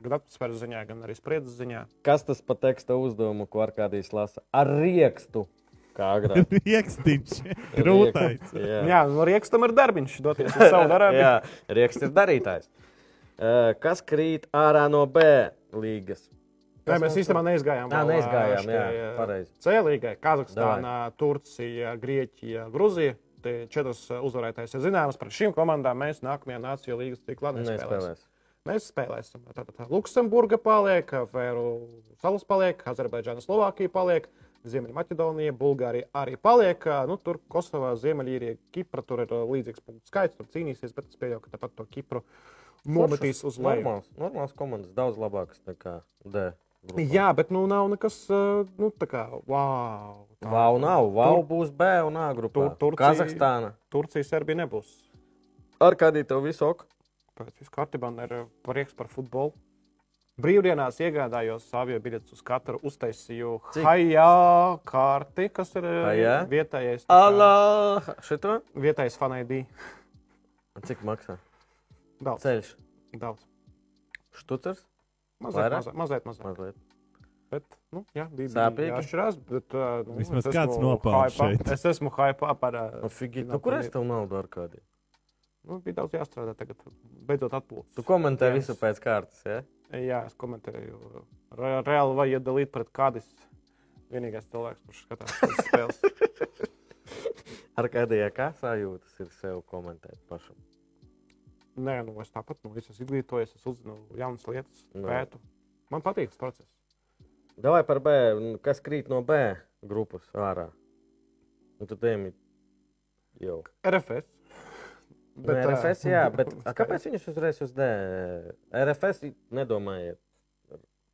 Speaker 2: gan atmosfēras ziņā, gan arī spriedzes ziņā.
Speaker 1: kas tas pa teksta uzdevumu, ko ar kādīs lasa? Ar riekstu. Kā agrāk.
Speaker 3: Riekstīns. Grūtais.
Speaker 1: Jā,
Speaker 2: Jā, no Riekstam ir darbiņš doties uz Saudārābiju.
Speaker 1: Jā, rieksts ir darītājs. Eh, Kas krīt ārā no B līgas?
Speaker 2: Nē, mēs īstenībā neizgājām.
Speaker 1: Jā, neizgājām,
Speaker 2: šitai,
Speaker 1: jā, pareizi.
Speaker 2: C līgai - Kazahstāna, Turcija, Grieķija, Gruzija. Tie četras uzvarētājas ir zināmas. Par šīm komandām mēs nākamajā Nāciju līgas ciklā nespēlēsim.
Speaker 1: Nespēlēs.
Speaker 2: Mēs spēlēsim. Tātad Luksemburga paliek, Vēru salas paliek, Azerbaidžāna, Slovākija paliek, Ziemeļmaķedonija, Bulgārija arī paliek. Nu, tur Kosovā, Ziemeļīrija, Kipra tur ir līdzīgs punktu skaits, tur cīnīsies, bet es pieļauju, ka tāpat to Kipru nometīs uz leju.
Speaker 1: Normāls, normāls komandas, daudz labākas nekā D. grupā.
Speaker 2: Jā, bet nu nav nekas, ā, nu, tā kā, wow. tā-
Speaker 1: Vau, nav. Vau būs B un A grupā.
Speaker 2: Tur- Turcija-
Speaker 1: Kazahstāna.
Speaker 2: Turcija, Serbija nebūs.
Speaker 1: Ar kādī tev visu ok?
Speaker 2: Pēc viss kārtībā man ir ā, prieks par futbolu. Brīvdienās iegādājos avio biļetes uz katru, uztaisīju
Speaker 1: Cik?
Speaker 2: hajā kārti, kas ir ā,
Speaker 1: Hajā?
Speaker 2: vietējais.
Speaker 1: Allah! Šito?
Speaker 2: Vietējais fanaidī.
Speaker 1: Cik maksā?
Speaker 2: Daudz.
Speaker 1: Ceļš.
Speaker 2: Daudz.
Speaker 1: Štucers?
Speaker 2: Mazliet, mazliet, mazliet. mazliet.
Speaker 1: Mazliet.
Speaker 2: Bet, nu, jā, bija
Speaker 1: Sāpīgi?
Speaker 2: jāšķirās, bet, uh, nu,
Speaker 3: Vismaz
Speaker 2: es
Speaker 3: kāds nopelns šeit.
Speaker 2: Es esmu hypā par. Uh,
Speaker 1: Nu, figi, nu, kur es tev naudu ar kādiem?
Speaker 2: Nu, bija daudz jāstrādā tagad. Beidzot atpūtas.
Speaker 1: Tu komentē
Speaker 2: Jā,
Speaker 1: visu pēc kārtas, ja?
Speaker 2: Jā, es komentēju. Re, reāli vai iedalīt pret kādis. Vienīgais cilvēks, kurš skatās šīs spēles.
Speaker 1: Ar kādiem kā sajūtas ir sev komentēt pašam?
Speaker 2: Nē, nu, es tāpat nu, es esmu izglītojies, es uzzinu jaunas lietas,
Speaker 1: Nu.
Speaker 2: pētu. Man patīk tas process.
Speaker 1: Davai par B. un Kas krīt no B grupas ārā? Un tad tiem jau.
Speaker 2: RFS.
Speaker 1: Bet,
Speaker 2: ā,
Speaker 1: RFS, jā, bet a, kāpēc viņus uzreiz uz D? RFS nedomājiet.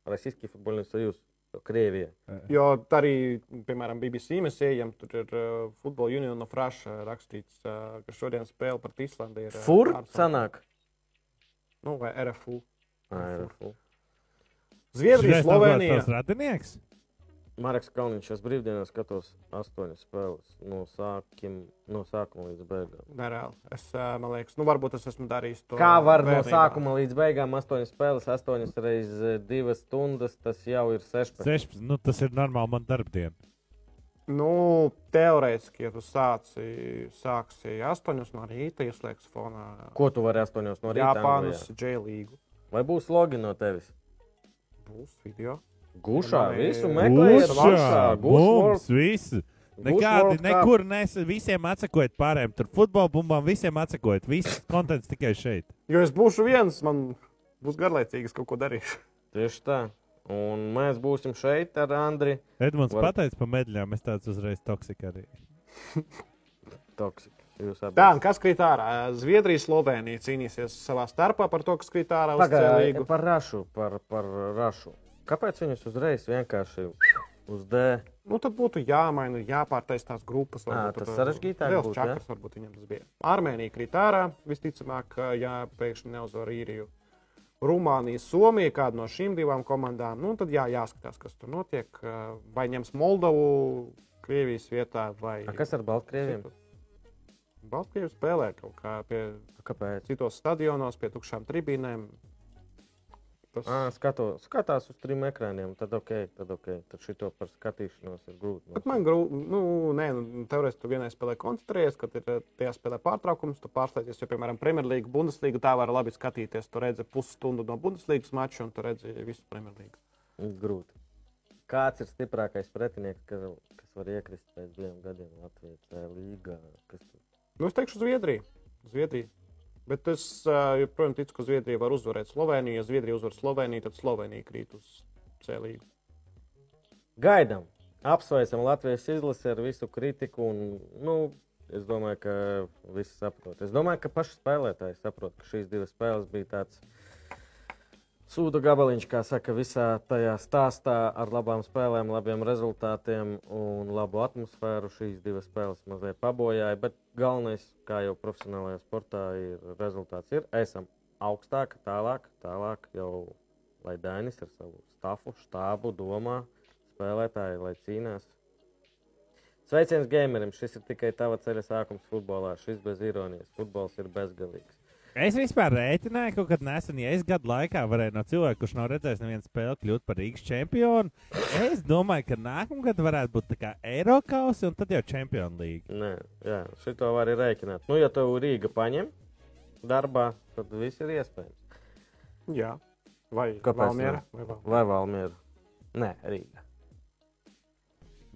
Speaker 1: Российский футбольный союз, Krievija.
Speaker 2: Jo arī, piemēram, BBC mēs ejam, tur ir uh, Football Union of Russia rakstīts, uh, ka šodien spēle pret Islandi ir. ā,
Speaker 1: Fur
Speaker 2: ārzemē.
Speaker 1: sanāk?
Speaker 2: Nu, vai RFU.
Speaker 1: Ā, RFU.
Speaker 2: Zviedrija, Slovenija.
Speaker 3: tavs radinieks?
Speaker 1: Marks Kalniņš, es brīvdienās skatos astoņas spēles no, sākim, no sākuma līdz beigām.
Speaker 2: Nereāli. Es, liekas, nu, varbūt es esmu darījis to.
Speaker 1: Kā var no
Speaker 2: bērnībā.
Speaker 1: sākuma līdz beigām astoņas spēles, astoņas reizes divas stundas, tas jau ir 16.
Speaker 3: 16. Nu, tas ir normāli man darbdiena.
Speaker 2: Nu, teorētiski, ja tu sāci, sāksi astoņus no rīta, ieslēgs fonā
Speaker 1: Ko tu vari astoņos no rīta?
Speaker 2: Japānas? J-līgu.
Speaker 1: Vai būs logi no tevis?
Speaker 2: Būs video.
Speaker 1: Gušā visu meklējiet,
Speaker 3: Gušā, mums visi.
Speaker 1: Guš
Speaker 3: Nekādi, nekur nes, visiem atsakojot pārējiem. Tur futbola bumbām visiem atsakojot. Viss konteksts tikai šeit.
Speaker 2: Jo es būšu viens, man būs garlaicīgi, es kaut ko darīšu.
Speaker 1: Tieši tā. Un mēs būsim šeit ar Andriu
Speaker 3: Edmunds
Speaker 1: Var-
Speaker 3: pateica par medaļām, es tāds uzreiz toksika arī.
Speaker 1: Toksiku.
Speaker 2: Tā, un kas krīt ārā? Zviedrija, Slovenija cīnīsies savā starpā par to, kas krīt ārā C-līgu.
Speaker 1: par rašu, par, par rašu. Kāpēc viņus uzreiz vienkārši uz D?
Speaker 2: Nu, tad būtu jāmaina, jāpārtaisa tās grupas.
Speaker 1: Ā,
Speaker 2: varbūt
Speaker 1: tas sarežģītāk būtu,
Speaker 2: čakars, varbūt viņam tas bija. Armēnija krīt ārā, visticamāk, ja pēkšņi neuzvar īriju. Rumānija, Somija, kāda no šīm divām komandām. Nu, tad jā, jāskatās, kas tur notiek. Vai ņems Moldovu Krievijas vietā, vai
Speaker 1: A, kas ar Baltkrieviem?
Speaker 2: Baltkrievija spēlē kaut kā pie
Speaker 1: Kāpēc?
Speaker 2: citos stadionos, pie tukšām tribīnēm. Tas
Speaker 1: À, skato, skatās uz trim ekrāniem, tad ok, tad ok. Tad šito par skatīšanos ir grūti.
Speaker 2: Bet man grūti, nu, nē, nu, teorētiski tu vienai spēlē koncentrējies, kad ir eh, tajā spēlē pārtraukums, tu pārslēdzies, jo, piemēram, Premjerlīga, Bundeslīga, tā var labi skatīties. Tu redzi pusstundu no Bundeslīgas mača un tu redzi visu Premjerlīgu.
Speaker 1: grūti. Kāds ir stiprākais pretinieks, kas, kas var iekrist pēc diviem gadiem Latvijas C līgā? Kas?
Speaker 2: Nu, es teikšu, Zviedrija. Zviedrija. Bet es joprojām ticu, ka Zviedrija var uzvarēt Sloveniju. Ja Zviedrija uzvar Sloveniju, tad Slovenija krīt uz C līgu.
Speaker 1: Gaidām! Apsveicam Latvijas izlasi ar visu kritiku. Un, nu, es domāju, ka visi saprot. Es domāju, ka paši spēlētāji saprot, ka šīs divas spēles bija tāds sūdu gabaliņš, kā saka, visā tajā stāstā ar labām spēlēm, labiem rezultātiem un labu atmosfēru. Šīs divas spēles mazliet pabojāja, bet galvenais, kā jau profesionālajā sportā, ir rezultāts. Ir, esam augstāk, tālāk, tālāk jau, lai Dainis ar savu stafu, štābu domā, spēlētāji, lai cīnās. Sveiciens gamerim! Šis ir tikai tava ceļa sākums futbolā. Šis bez ironijas. Futbols ir bezgalīgs.
Speaker 3: Es vispār rēķināju, ka kad nesen, ja es gadu laikā varēju no cilvēka, kurš nav redzējis nevienu spēli, kļūt par Rīgas čempionu, es domāju, ka nākamgad varētu būt tā kā Eiropas un tad jau Champions League.
Speaker 1: Nē, jā, šito var arī rēķināt. Nu, ja tev Rīga paņem darbā, tad viss ir iespējams.
Speaker 2: Jā. Vai Valmiera? Vai, Val-
Speaker 1: Vai Valmiera? Nē, Rīga.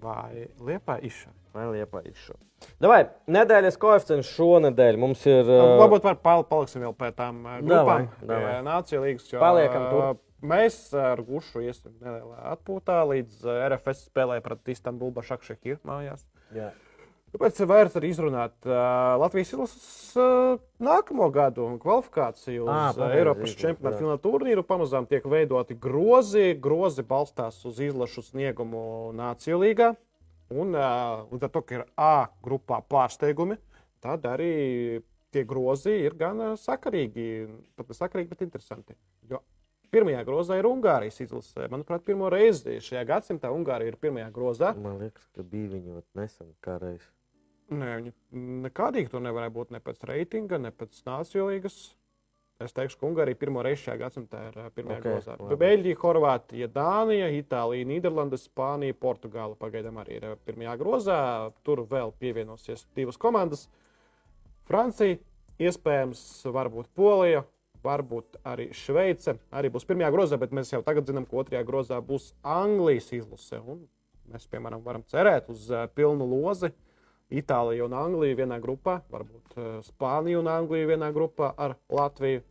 Speaker 2: vai Liepa Iša?
Speaker 1: Vai Liepa izšo. Davai, nedēļas koeficients šonadēļ mums ir. Uh,
Speaker 2: Varbūt var pal paliksim vēl tām uh,
Speaker 1: Davai,
Speaker 2: grupām. Nācija līgas. jo,
Speaker 1: Paliekam tur.
Speaker 2: uh, Mēs ar Gušu iesim nelielā atpūtā līdz uh, RFS spēlē pret Istanbulu Bašakšekiru mājās.
Speaker 1: jā.
Speaker 2: Tāpēc ir vērts arī izrunāt uh, Latvijas izlases uh, nākamo gadu kvalifikāciju uz
Speaker 1: Ā,
Speaker 2: uh,
Speaker 1: pareizi,
Speaker 2: Eiropas čempionāta fināla turnīru. Pamazām tiek veidoti grozi. Grozi balstās uz izlašu sniegumu Nāciju līgā. Un līdz ar to, ka ir A grupā pārsteigumi, tad arī tie grozi ir gan uh, sakarīgi, pat ne sakarīgi, bet interesanti. Jo pirmajā grozā ir Ungārijas izlase. Manuprāt, pirmo reizi šajā gadsimtā Ungārija ir pirmajā grozā.
Speaker 1: Man liekas, ka bija viņa nesen kā reiz.
Speaker 2: Nē, viņi nekādīgi to nevarēja būt ne pēc reitinga, ne pēc nacionālīgas. Es teikšu, ka Ungārija pirmo reizi šajā gadsimtā ir ā, pirmajā
Speaker 1: Ok,
Speaker 2: okay, grozā. Beļģija, Horvātija, Dānija, Itālija, Nīderlanda, Spānija, Portugāla pagaidām arī ir pirmajā grozā. Tur vēl pievienosies divas komandas. Francija, iespējams, varbūt Polija, varbūt arī Šveice. Arī būs pirmajā grozā, bet mēs jau tagad zinām, ka otrajā grozā būs Anglijas izlase. Un mēs, piemēram, varam cerēt uz pilnu lozi. Itālija un Anglija vienā grupā, varbūt Spānija un Anglija vienā grupā ar Latviju.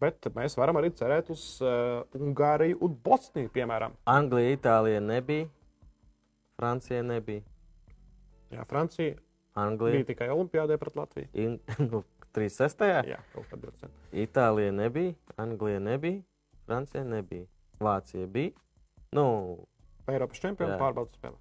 Speaker 2: Bet mēs varam arī cerēt uz uh, Ungāriju un Bosniju, piemēram.
Speaker 1: Anglija, Itālija nebija. Francija nebija.
Speaker 2: Jā, Francija
Speaker 1: Anglija.
Speaker 2: bija tikai Olimpijādē pret Latviju.
Speaker 1: In, nu, 36.
Speaker 2: Jā, kaut kādā veidā.
Speaker 1: Itālija nebija, Anglija nebija, Francija nebija. Vācija bija. Nu,
Speaker 2: Eiropas čempionu pārbaudas spēlē.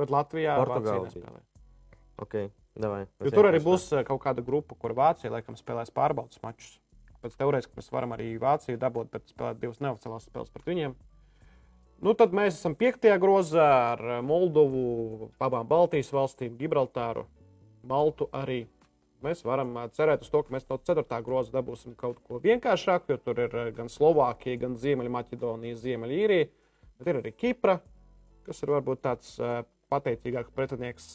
Speaker 2: Bet Latvijā
Speaker 1: Portugāla
Speaker 2: Vācija
Speaker 1: bija.
Speaker 2: nespēlē.
Speaker 1: ok, davai.
Speaker 2: Tur arī būs eh, kaut kāda grupa, kur Vācija laikam spēlēs pārbaudas mačus. Pēc teorētiski mēs varam arī Vāciju dabūt, bet spēlēt divas neoficiālās spēles pret viņiem. Nu, tad mēs esam piektajā grozā ar Moldovu, abām Baltijas valstīm, Gibraltāru, Maltu arī. Mēs varam eh, cerēt uz to, ka mēs no 4. groza dabūsim kaut ko vienkāršāku, jo tur ir eh, gan Slovākija, gan Ziemeļmaķedonija, Ziemeļīrija, bet ir arī Kipra, kas ir varbūt tāds uh, pateicīgāks pretinieks.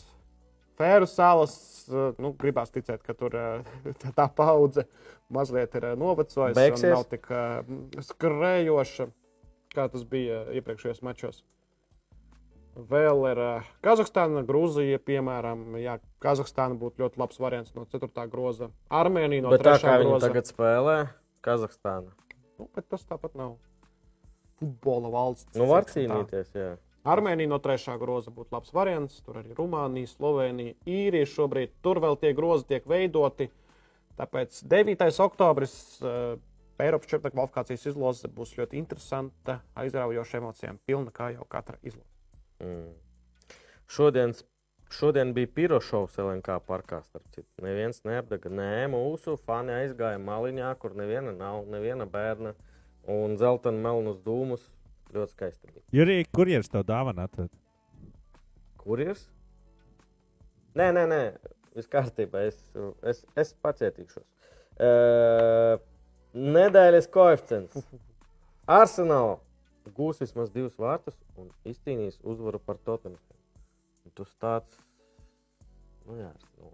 Speaker 2: Fēru salas, uh, nu, gribās ticēt, ka tur tā, tā paudze mazliet ir uh, novecojusi
Speaker 1: Beigsies?
Speaker 2: nav tik skrējoša, kā tas bija iepriekšējos mačos. Vēl ir Kazahstāna, Grūzija, piemēram. Jā, Kazahstāna būtu ļoti labs variants no 4. groza. Armēnija no
Speaker 1: Bet tā
Speaker 2: 3.
Speaker 1: kā viņi
Speaker 2: groza.
Speaker 1: tagad spēlē, Kazahstāna.
Speaker 2: Nu, bet tas tāpat nav futbola valsts.
Speaker 1: Nu, var
Speaker 2: tā.
Speaker 1: cīnīties, jā.
Speaker 2: Armēnija no 3. groza būtu labs variants. Tur arī Rumānija, Slovenija, Īrija šobrīd. Tur vēl tie grozi tiek veidoti. Tāpēc 9. oktobris uh, Eiropas čempionāta kvalifikācijas izlase būs ļoti interesanta, aizraujoša emocijām, pilna kā jau katra izlase.
Speaker 1: Mm. Šodien, šodien bija pirošovs LNK parkā. Neviens neapdega. Nē, mūsu fani aizgāja maliņā, kur neviena nav, neviena bērna. Un zeltaini melnus dūmus ļoti skaisti.
Speaker 3: Jurija, kurjeris tev dāvana atved?
Speaker 1: Kurjers? Nē, nē, nē. viss kārtībā. Es, es, es pacietīšos. Uh, nedēļas koeficients. Arsenāla gūs vismaz divus vārtus un izcīnīs uzvaru par Tottenham. Un Tas tāds, nu jā, nu,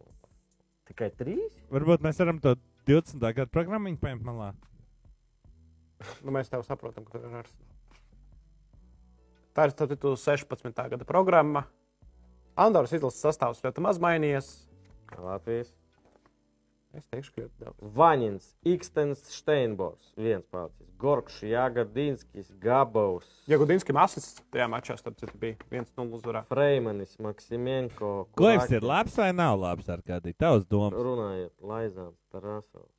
Speaker 1: tikai trīs.
Speaker 3: Varbūt mēs varam to 20. gadu programmu paņemt malā.
Speaker 2: Nu, mēs tev saprotam, ka tur ir Arsenal. Tā ir starp citu 16. gada programma. Andoras izlases sastāvs ļoti maz mainījies.
Speaker 1: Latvijas.
Speaker 2: Es teikšu, ka ļoti daudz.
Speaker 1: Vaņins, Ikstens, Steinbors, viens palicis. Gorkšs, Jagadinskis, Gabovs,
Speaker 2: Ja Gudinskim asists tajā mačā starp citu bija 1-0 uzvarā.
Speaker 1: Freimanis, Maksimenko.
Speaker 3: Klaips ir labs vai nav labs ar kādu? Tavs domas.
Speaker 1: Runājiet, Laizāns, Tarasovs.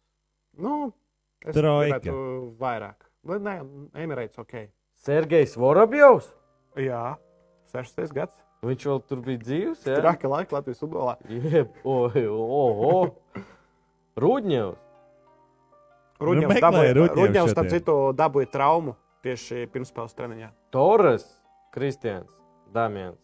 Speaker 2: Nu, es
Speaker 3: Trojka.
Speaker 2: gribētu vairāk. Vai Nē, Emirates ok.
Speaker 1: Sergejs Vorobjovs.
Speaker 2: Jā, 16 gads.
Speaker 1: Viņš vēl tur bija dzīves. Ja?
Speaker 2: Traki laiki Latvijas futbolā.
Speaker 1: Jeb, oi, oho. Rudņevs.
Speaker 2: Rudņevs,
Speaker 3: meklēja
Speaker 2: dabūja,
Speaker 3: Rudņevs
Speaker 2: Rudņevs starp citu, dabūja traumu tieši pirmspēles treniņā.
Speaker 1: Torres, Kristians, Damians.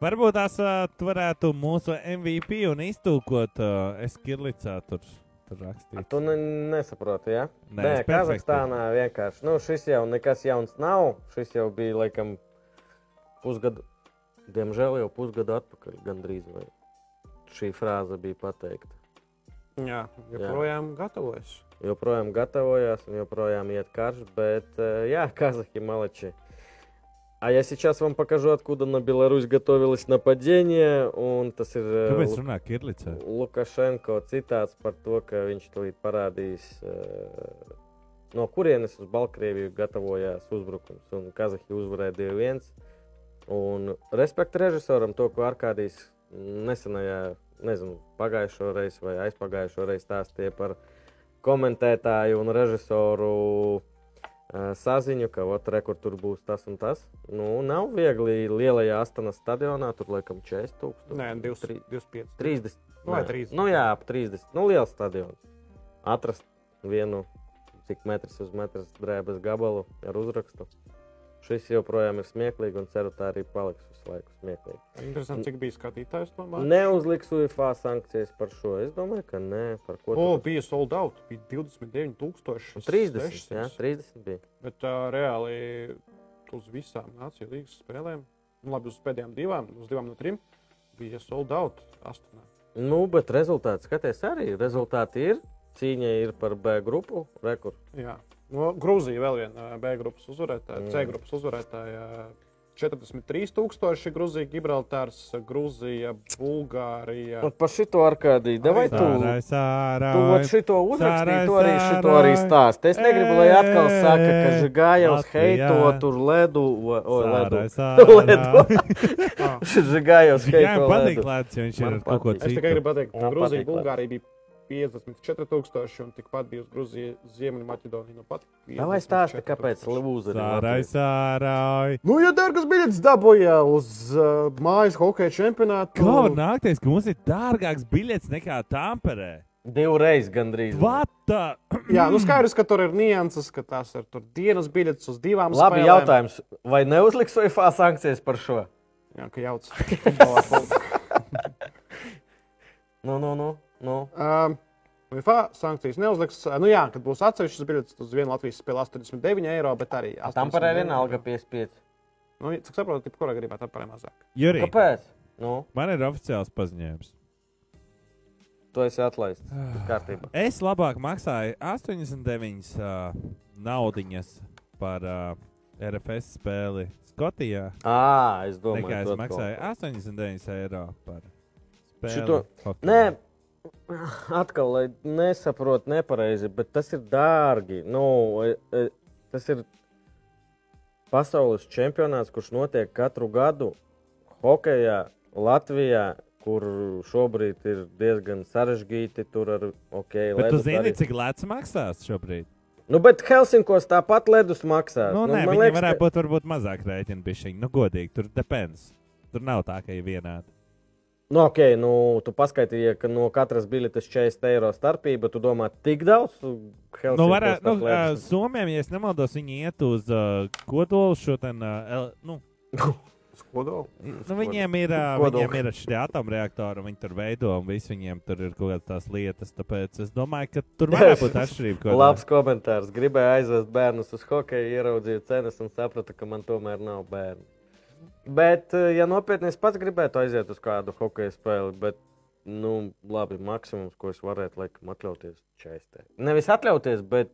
Speaker 3: Varbūt tās uh, tu varētu mūsu MVP un iztūkot uh, Eskirlicā tur, tur rakstīts.
Speaker 1: Tu ne, nesaproti, ja?
Speaker 3: Nē,
Speaker 1: Nē Kazahstānā vienkārši. Nu, šis jau nekas jauns nav. Šis jau bija laikam pusgadu, diemžēl jau pusgadu atpakaļ gandrīz. Vai. Šī frāze bija pateikta.
Speaker 2: Jā, joprojām jā. gatavojas.
Speaker 1: Joprojām gatavojas un joprojām iet karš, bet eh, jā, Kazahi maleči. Uh, А я сейчас вам покажу, откуда на Беларусь готовилось нападение. Un tas ir э,
Speaker 3: Kāpēc
Speaker 1: Lu-
Speaker 3: runā Kirlicā?
Speaker 1: Lukašenko citāts par to, ka viņš to ir parādījis, eh, no kurienes uz Baltkrieviju gatavojās uzbrukums. Un Kazahi uzvarēja 2-1. Un respekt režisoram, to, ko Arkādijs nesenajā, nezinu, pagājušo reizi vai aizpagājušo reizi stāstīja par komentētāju un režisoru eh, saziņu, ka kur tur būs tas un tas. Nu, nav viegli lielajā Astanas stadionā, tur laikam 40 tūkstoši.
Speaker 2: Nē, 25.
Speaker 1: 30.
Speaker 2: Nu, vai
Speaker 1: Nē.
Speaker 2: 30.
Speaker 1: Nu, jā, ap 30. Nu, liels stadions. Atrast vienu, cik metrs uz metru drēbes gabalu ar uzrakstu. Šis joprojām ir smieklīgi un ceru, tā arī paliks visu laiku smieklīgi.
Speaker 2: Interesanti, cik bija skatītājs tomēr.
Speaker 1: Neuzliks UFO sankcijas par šo. Es domāju, ka nē, par ko.
Speaker 2: O,
Speaker 1: tad-
Speaker 2: bija sold out. Bija 29,000.
Speaker 1: 30. Jā, 30 bija.
Speaker 2: Bet uh, reāli uz visām nāciju līnijas spēlēm, nu, labi, uz pēdējām divām, uz divām no trim, bija sold out. Astotnē.
Speaker 1: Nu, bet rezultāti skaties arī. Rezultāti ir. Cīņa ir par B grupu. Rekur.
Speaker 2: Jā, no Grūzija vēl viena B grupas uzvarētāja,
Speaker 1: Mm.
Speaker 2: C grupas uzvarētāja. 43,000 Grūzija, Gibraltārs, Grūzija, Bulgārija.
Speaker 1: Un par šito arkādiju. Davai tu.
Speaker 3: Sārai.
Speaker 1: Tu vat šito uzrakstīji, tu arī šito arī stāst. Es negribu, lai atkal saka, ka
Speaker 3: Latvijā.
Speaker 1: heito tur ledu. o- ledu. Ledu.
Speaker 3: sārai.
Speaker 1: Žigājovs
Speaker 3: Viņam
Speaker 1: heito
Speaker 3: patīk
Speaker 1: ledu.
Speaker 3: lēts, jo viņš ir
Speaker 1: Man
Speaker 3: kaut ko
Speaker 1: patīk.
Speaker 2: Es tikai
Speaker 3: citu.
Speaker 2: gribu pateikt, ka
Speaker 1: Man
Speaker 2: Grūzija, Bulgārija bija 54,000 un tikpat bija uz Grūzijas, Ziemeļmaķedonija. Nu, pat
Speaker 1: Davai stāsti,
Speaker 2: 54
Speaker 1: kāpēc
Speaker 2: tūkstoši.
Speaker 1: lūzeri.
Speaker 3: Sārai, sārai.
Speaker 2: Nu, ja dārgas biļetes dabūja uz uh, mājas hokeja čempionātu,
Speaker 3: Kā var nākties, ka mums ir dārgāks biļets nekā Tamperē?
Speaker 1: Divreiz gandrīz.
Speaker 3: Vata!
Speaker 2: Jā, nu skaidrs, ka tur ir nianses, ka tās ir tur dienas biļetes uz divām
Speaker 1: Labi,
Speaker 2: spēlēm.
Speaker 1: jautājums. Vai neuzliks UFA sankcijas par šo?
Speaker 2: Jā, ka paliek.
Speaker 1: Nu, nu, nu. Nu.
Speaker 2: Um, UEFA sankcijas neuzliks. Nu, jā, kad būs atsevišķas biļetes, tad uz vienu Latvijas spēli 89 eiro, bet arī
Speaker 1: Tam par
Speaker 2: 89
Speaker 1: vienalga
Speaker 2: eiro.
Speaker 1: 55.
Speaker 2: Nu, cik saprotu, ka kurā gribā tam par mazāk.
Speaker 3: Jurī,
Speaker 1: Kāpēc? Nu,
Speaker 3: man ir oficiāls paziņojums.
Speaker 1: tu esi atlaists. Kārtībā.
Speaker 3: Es labāk maksāju 89 uh, naudiņas par uh, RFS spēli Skotijā.
Speaker 1: Ā, es domāju,
Speaker 3: Nekā es maksāju
Speaker 1: kaut
Speaker 3: 89 eiro par spēli.
Speaker 1: Šito-
Speaker 3: hokejā.
Speaker 1: Nē, atkal, lai nesaprotu nepareizi, bet tas ir dārgi. Nu, e, e, tas ir pasaules čempionāts, kurš notiek katru gadu hokeja Latvijā. Kur šobrīd ir diezgan sarežģīti. Tur ar ok,
Speaker 3: Bet tu zini,
Speaker 1: arī-
Speaker 3: cik lēts maksās šobrīd?
Speaker 1: Nu, bet Helsinkos tāpat ledus maksā.
Speaker 3: Nu, nē,
Speaker 1: man liekas,
Speaker 3: varētu būt varbūt mazāk rēķina bišķiņi. Nu, godīgi, tur depends. Tur nav tā, ka ir vienādi.
Speaker 1: Nu, ok, nu, tu paskaitīji, ka no katras biļetes 40 eiro starpība. Tu domā, tik daudz? Helsinkos
Speaker 3: Nu, varētu, nu, uh, Somijam, ja es nemaldos, viņi iet uz uh, kodolu šo ten, uh, el, nu,
Speaker 2: kodolu.
Speaker 3: nu, viņiem ir,
Speaker 1: Kodolu.
Speaker 3: viņiem ir šie atomreaktori, un viņi tur veido, un viss viņiem tur ir kaut kādas tās lietas. Tāpēc es domāju, ka tur varētu būt atšķirība.
Speaker 1: Labs komentārs. Gribēju aizvest bērnus uz hokeju, ieraudzīju cenas un sapratu, ka man tomēr nav bērnu. Bet, eh, ja nopietni es pats gribētu aiziet uz kādu hokeja spēli, bet, nu, labi, maksimums, ko es varētu, laikam, atļauties čaistē. Nevis atļauties, bet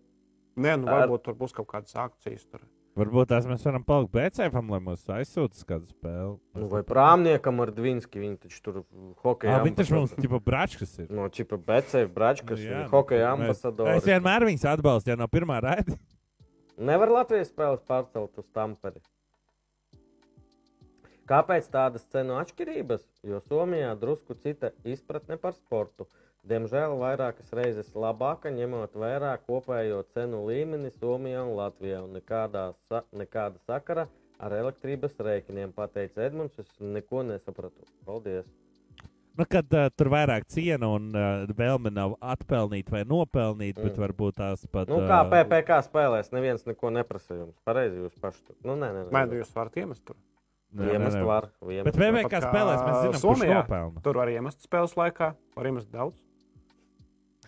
Speaker 2: Nē, nu,
Speaker 1: Ar-
Speaker 2: varbūt tur būs kaut kādas akcijas. Tur.
Speaker 3: Varbūt tās mēs varam palikt BCFam, lai mūs aizsūta kādu spēli.
Speaker 1: nu, vai prāmniekam ar Dvinski, viņi taču tur hokeja
Speaker 3: Jā, viņi taču mums tipa bračkas ir.
Speaker 1: No Čipa Becēva, Bračkas,
Speaker 3: Nu, jā,
Speaker 1: nu, hokeja ambasadori.
Speaker 3: Es vienmēr viņus atbalstu, ja no pirmā raida.
Speaker 1: Nevar Latvijas spēles pārcelt uz Tamperi. Kāpēc tādas cenu atšķirības? Jo Somijā drusku cita izpratne par sportu. Diemžēl vairākas reizes labāka, ņemot vērā kopējo cenu līmeni Somijā un Latvijā. Un nekādā, sa nekāda sakara ar elektrības rēķiniem, pateica Edmunds. Es neko nesapratu. Paldies!
Speaker 3: Nu, kad uh, tur vairāk ciena un uh, vēlme nav atpelnīt vai nopelnīt, mm. bet varbūt tās pat.
Speaker 1: Nu, kā PPC spēlēs, neviens neko neprasa jums. Pareizi jūs paši. tur- Nu, nē, nē,
Speaker 2: Vai
Speaker 1: nē.
Speaker 2: nu jūs varat iemest tur?
Speaker 1: Iemest var.
Speaker 3: Bet
Speaker 1: iemest
Speaker 3: VV
Speaker 1: var.
Speaker 3: kā spēlēs, mēs zinām, kurš
Speaker 2: Somijā.
Speaker 3: nopelna.
Speaker 2: Tur var iemest spēles laikā, var iemest daudz.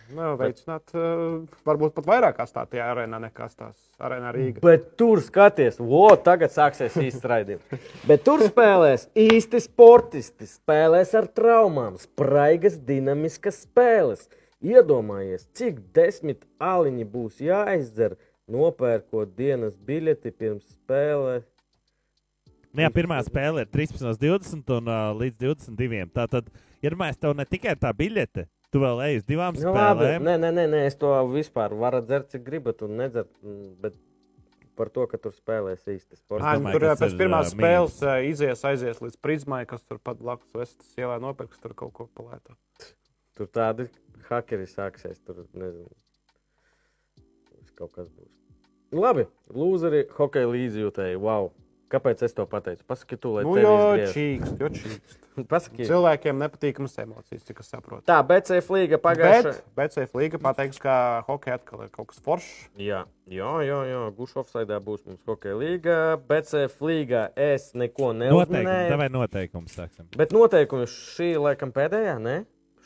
Speaker 2: Nu, veicināt, uh, varbūt pat vairāk stāvā arēnā nekā tās arēnā Rīgā.
Speaker 1: Bet tur skaties, o, tagad sāksies īsts raidījums. Bet tur spēlēs īsti sportisti, spēlēs ar traumām, spraigas, dinamiskas spēles. Iedomājies, cik desmit aliņi būs jāizdzer, nopērkot dienas biļeti pirms spēles.
Speaker 3: Nu, jā, pirmā spēle ir 13.20 un uh, līdz 22. Tātad, ja mēs tev ne tikai tā biļete, tu vēl ej uz divām
Speaker 1: Nu, labi,
Speaker 3: spēlēm.
Speaker 1: nē, nē, nē, nē, es to vispār varu dzert, cik gribat, un nedzert. Bet par to, ka tur spēlēs īsti sports.
Speaker 3: domāju,
Speaker 2: tur
Speaker 3: tas
Speaker 2: pēc
Speaker 3: ir,
Speaker 2: pirmās
Speaker 3: ā,
Speaker 2: spēles
Speaker 3: mīnus.
Speaker 2: uh, izies, aizies līdz prizmai, kas tur pat blakus vestas ielā nopirks, tur kaut ko palētā.
Speaker 1: Tur tādi hakeri sāksies. Tur nezinu. Kaut kas būs. Labi, lūzeri, hokeja līdzjūtēji. Wow. Kāpēc es to pateicu? Pasaki, tu, lai
Speaker 2: Nu, jo čīkst, jo čīkst.
Speaker 1: Pasaki.
Speaker 2: Cilvēkiem nepatīkamas emocijas, cik es saprotu.
Speaker 1: Tā, BC flīga pagājušā.
Speaker 2: Bet, bet Seif Līga pateiks, ka hokeja atkal ir kaut kas foršs.
Speaker 1: Jā, jā, jā, jā. gušu offsaidā būs mums hokeja līga. BC flīga es neko
Speaker 3: Noteikumi,
Speaker 1: neuzminēju.
Speaker 3: vai noteikumi sāksim.
Speaker 1: Bet noteikumi šī laikam pēdējā, ne?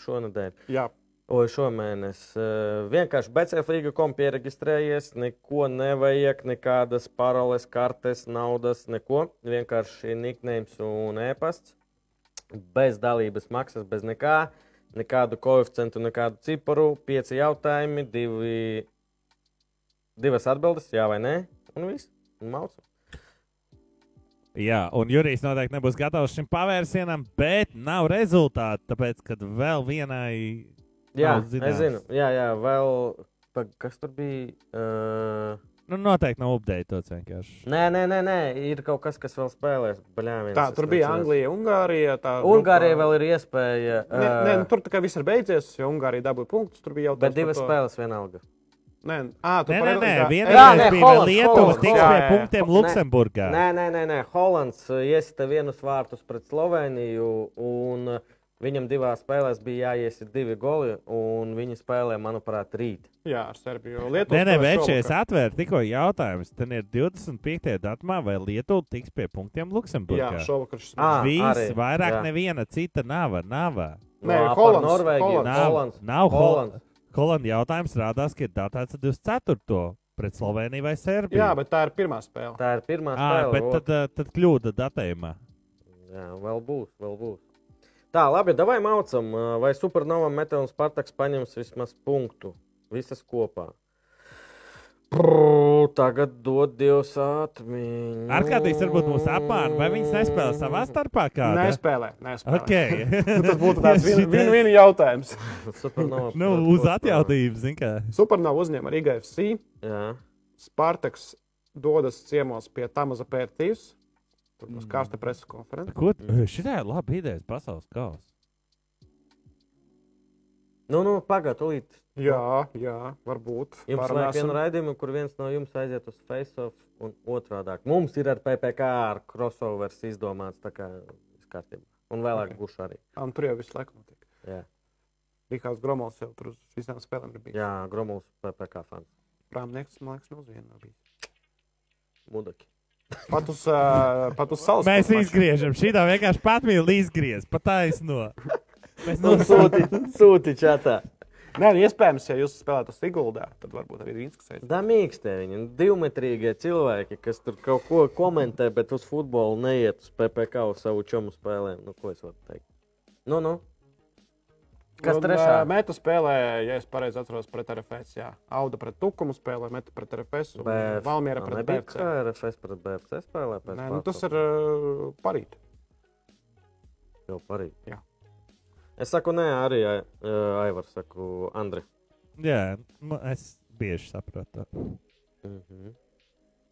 Speaker 1: Šonadēļ.
Speaker 2: Jā,
Speaker 1: Oi, šomēnes. Uh, vienkārši BCFLīga.com pieregistrējies, neko nevajag, nekādas paroles, kartes, naudas, neko. Vienkārši niknējums un e-pasts. Bez dalības maksas, bez nekā. Nekādu koeficientu, nekādu ciparu. Pieci jautājumi, divi, divas atbildes, jā vai nē. Un viss. Un maucam.
Speaker 3: Jā, un Jurijs noteikti nebūs gatavs šim pavērsienam, bet nav rezultātu. Tāpēc, kad vēl vienai.
Speaker 1: Jā, es zinu. Jā, jā, vēl. Pa, kas tur bija? Uh,
Speaker 3: Nu, noteikti nav updatēts vienkārši.
Speaker 1: Nē, nē, nē, nē, ir kaut kas, kas vēl spēlēs. Bļāviens,
Speaker 2: tā tur bija. Anglija, Ungārija. tā
Speaker 1: Ungārija
Speaker 2: grupā-
Speaker 1: vēl ir iespēja.
Speaker 2: Nē, nē, nu, tur tā kā viss ir beidzies, jo Ungārija dabūja punktus. Tur bija jau
Speaker 1: bet divas spēles vienalga.
Speaker 2: Nē, à, tu
Speaker 3: Nē, nē, nē, vienā
Speaker 1: nē,
Speaker 3: bija
Speaker 1: Holands,
Speaker 3: Lietuvas
Speaker 1: Holands,
Speaker 3: tiks
Speaker 2: jā,
Speaker 3: pie punktiem
Speaker 1: Nē.
Speaker 3: Luksemburgā.
Speaker 1: Nē, nē, nē, nē. Holands uh, iesita vienus vārtus pret Sloveniju. Un uh, Viņam divās spēlēs bija jāiesit divi goli, un viņi spēlē, manuprāt, rīt.
Speaker 2: Jā, ar Serbiju. Lietuva
Speaker 3: Nē, nē, bet
Speaker 2: šovakar.
Speaker 3: atvērt tikko jautājums. Tad ir 25. datumā, vai Lietuva tiks pie punktiem
Speaker 2: Jā,
Speaker 3: Luksemburgā?
Speaker 2: šovakar šis
Speaker 1: Ā,
Speaker 3: Viss, vairāk
Speaker 1: jā.
Speaker 3: neviena cita nav. nav.
Speaker 2: Nē, Holands,
Speaker 1: Norvēģiju.
Speaker 2: Holands.
Speaker 3: Nav,
Speaker 1: Holands.
Speaker 3: nav
Speaker 1: Holands.
Speaker 3: Holandas jautājums rādās, ka ir datēts 24. pret Sloveniju vai Serbiju.
Speaker 2: Jā, bet tā ir pirmā spēle.
Speaker 1: Tā ir pirmā
Speaker 3: à,
Speaker 1: spēle.
Speaker 3: bet
Speaker 1: ot.
Speaker 3: tad, ā, tad kļūda datējumā.
Speaker 1: Jā, vēl būs, vēl būs. Tā, labi, davai maucam, vai Supernova Mete un Spartaks paņems vismaz punktu. Visas kopā. Prrr, tagad dod Dievs atmiņu.
Speaker 3: Arkādijas varbūt mūs apmāna, vai viņas nespēlē savā starpā? Kāda?
Speaker 2: Nespēlē. nespēlē.
Speaker 3: Okay.
Speaker 2: Tas būtu tāds
Speaker 3: Šitas-
Speaker 2: vienu jautājums.
Speaker 1: Supernova.
Speaker 3: Nu, uz atjautību, zin kā.
Speaker 2: Supernova uzņēma arī GFC.
Speaker 1: Jā.
Speaker 2: Spartaks dodas ciemos pie Tamaza Pērtīs. Tur būs karsta preses konference.
Speaker 3: Ko? Šitā ir laba ideja pasaules kausa.
Speaker 1: Nu, nu, pagaidi, tūlīt.
Speaker 2: Jā, jā, varbūt.
Speaker 1: Jums vajag
Speaker 2: Parunāsim.
Speaker 1: vienu raidījumu, kur viens no jums aiziet uz face-off un otrādi. Mums ir ar PPC ar crossovers izdomāts, tā kā viss kārtībā. Un vēlāk
Speaker 2: Ok.
Speaker 1: būs arī.
Speaker 2: Un tur jau visu laiku notiek.
Speaker 1: Jā,
Speaker 2: Rīgāns Gromovs jau tur uz visām spēlēm ir bijis.
Speaker 1: Jā Gromovs PPC fans.
Speaker 2: Prāmnieks, man liekas, no viena bija.
Speaker 1: Mudaki.
Speaker 2: Pat uz, uh, pat uz salas.
Speaker 3: Mēs izgriežam, šī tā vienkārši patmīli izgriež, pa taisno. Mēs
Speaker 1: Nu, sūti, sūti čatā.
Speaker 2: Nē, nu, iespējams, ja jūs spēlējat uz Siguldā, tad varbūt arī aiziet.
Speaker 1: Tā mīkstē viņi. Divmetrīgie cilvēki, kas tur kaut ko komentē, bet uz futbolu neiet uz PPC uz savu čomu spēlēm. Nu, ko es varu teikt? Nu, nu. Kas trešā?
Speaker 2: Mēta spēlē, ja es pareizi atceros, pret RFS. Jā, Auda pret Tukumu spēlē, Meta pret RFS un
Speaker 1: Bet-
Speaker 2: Valmiera pret BFC.
Speaker 1: kā RFS pret BFC spēlē pēc
Speaker 2: Nē, nu, tas ir uh, parīt.
Speaker 1: Jau parīt.
Speaker 2: Jā.
Speaker 1: Es saku, nē, arī uh, Aivars, saku, Andri.
Speaker 3: Jā, nu, es bieži saprotu.
Speaker 1: Mm -hmm.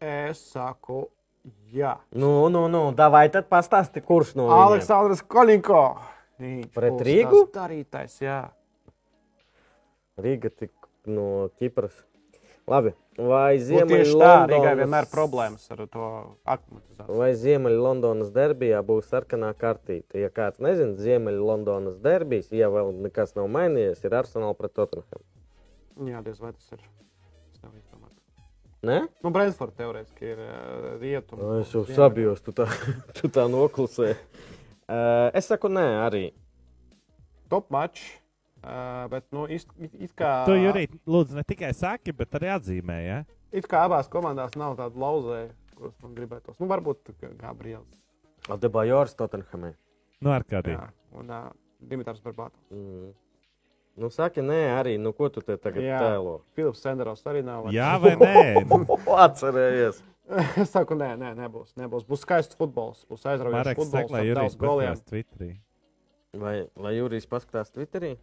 Speaker 2: Es saku, jā.
Speaker 1: Nu, nu, nu, davai tad pastāsti, kurš no viņiem?
Speaker 2: Aleksandrs Kolinko. Viņš
Speaker 1: Pret Rīgu?
Speaker 2: Darītais, jā.
Speaker 1: Rīga tik no Kipras. Labi, vai
Speaker 2: Rīgai vienmēr
Speaker 1: Ziemeļlondonas
Speaker 2: problēmas ar to aklimatizāciju.
Speaker 1: Vai Ziemeļlondonas derbijā būs sarkanā kartīte? Ja kāds nezina, Ziemeļlondonas derbijas, ja vēl nekas nav mainījies, ir Arsenal pret Tottenham.
Speaker 2: Jā, diez vai tas ir. Es nevaru izdomāt.
Speaker 1: Ne?
Speaker 2: Nu, Brentford teorētiski ir uh, rietumu.
Speaker 1: O, Es jau sabijos, tu tā, tu tā noklusēji. Uh, es saku, nē, arī.
Speaker 2: Top match. Uh, bet, nu, it, it kā,
Speaker 3: Tu, Jurī, lūdzu, ne tikai saki, bet arī atzīmē, ja?
Speaker 2: it kā abās komandās nav tādu lauzēju, kurus man gribētos. Nu, varbūt Gabriels.
Speaker 1: Adebajors Tottenhamē.
Speaker 3: Nu, ar kādiem.
Speaker 2: Jā, un uh, Dimitrs Barbātovs.
Speaker 1: Mm. Nu, saki, nē, arī. Nu, ko tu te tagad tēlo?
Speaker 2: Filips Senderovs arī nav.
Speaker 3: Jā vai nē?
Speaker 1: Atcerējies.
Speaker 2: Es saku, nē, nē, nebūs. nebūs. Būs skaists futbols. Būs aizraujošs futbols. ar
Speaker 3: Jurijs paskatās Twitterī.
Speaker 1: Vai, vai Jurijs paskatās Twitterī?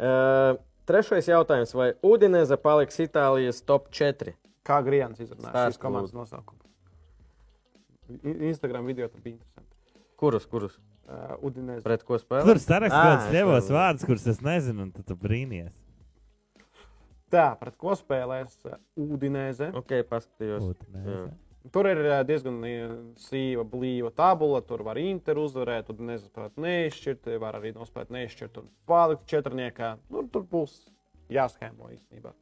Speaker 1: Uh, trešais jautājums. Vai Udinese paliks Itālijas top 4?
Speaker 2: Kā Grijans izrunāja šīs komandas nosaukumu. Instagram video tur bija interesanti.
Speaker 1: Kurus? kurus?
Speaker 2: Uh, Udinēs.
Speaker 1: Pret ko spēlē?
Speaker 3: Tur
Speaker 1: es
Speaker 3: ļevos
Speaker 1: nezinu.
Speaker 3: vārdus, kurus es nezinu, un tad tu brīnies.
Speaker 2: Tā, pret ko spēlēs uh, Udinēze.
Speaker 1: Ok, paskatījos.
Speaker 2: Tur ir uh, diezgan uh, sīva, blīva tabula. Tur var Inter uzvarēt, un nespēt neizšķirt. Var arī nospēt neizšķirt un palikt četrniekā. Nu, tur būs jāskēmo īstenībā.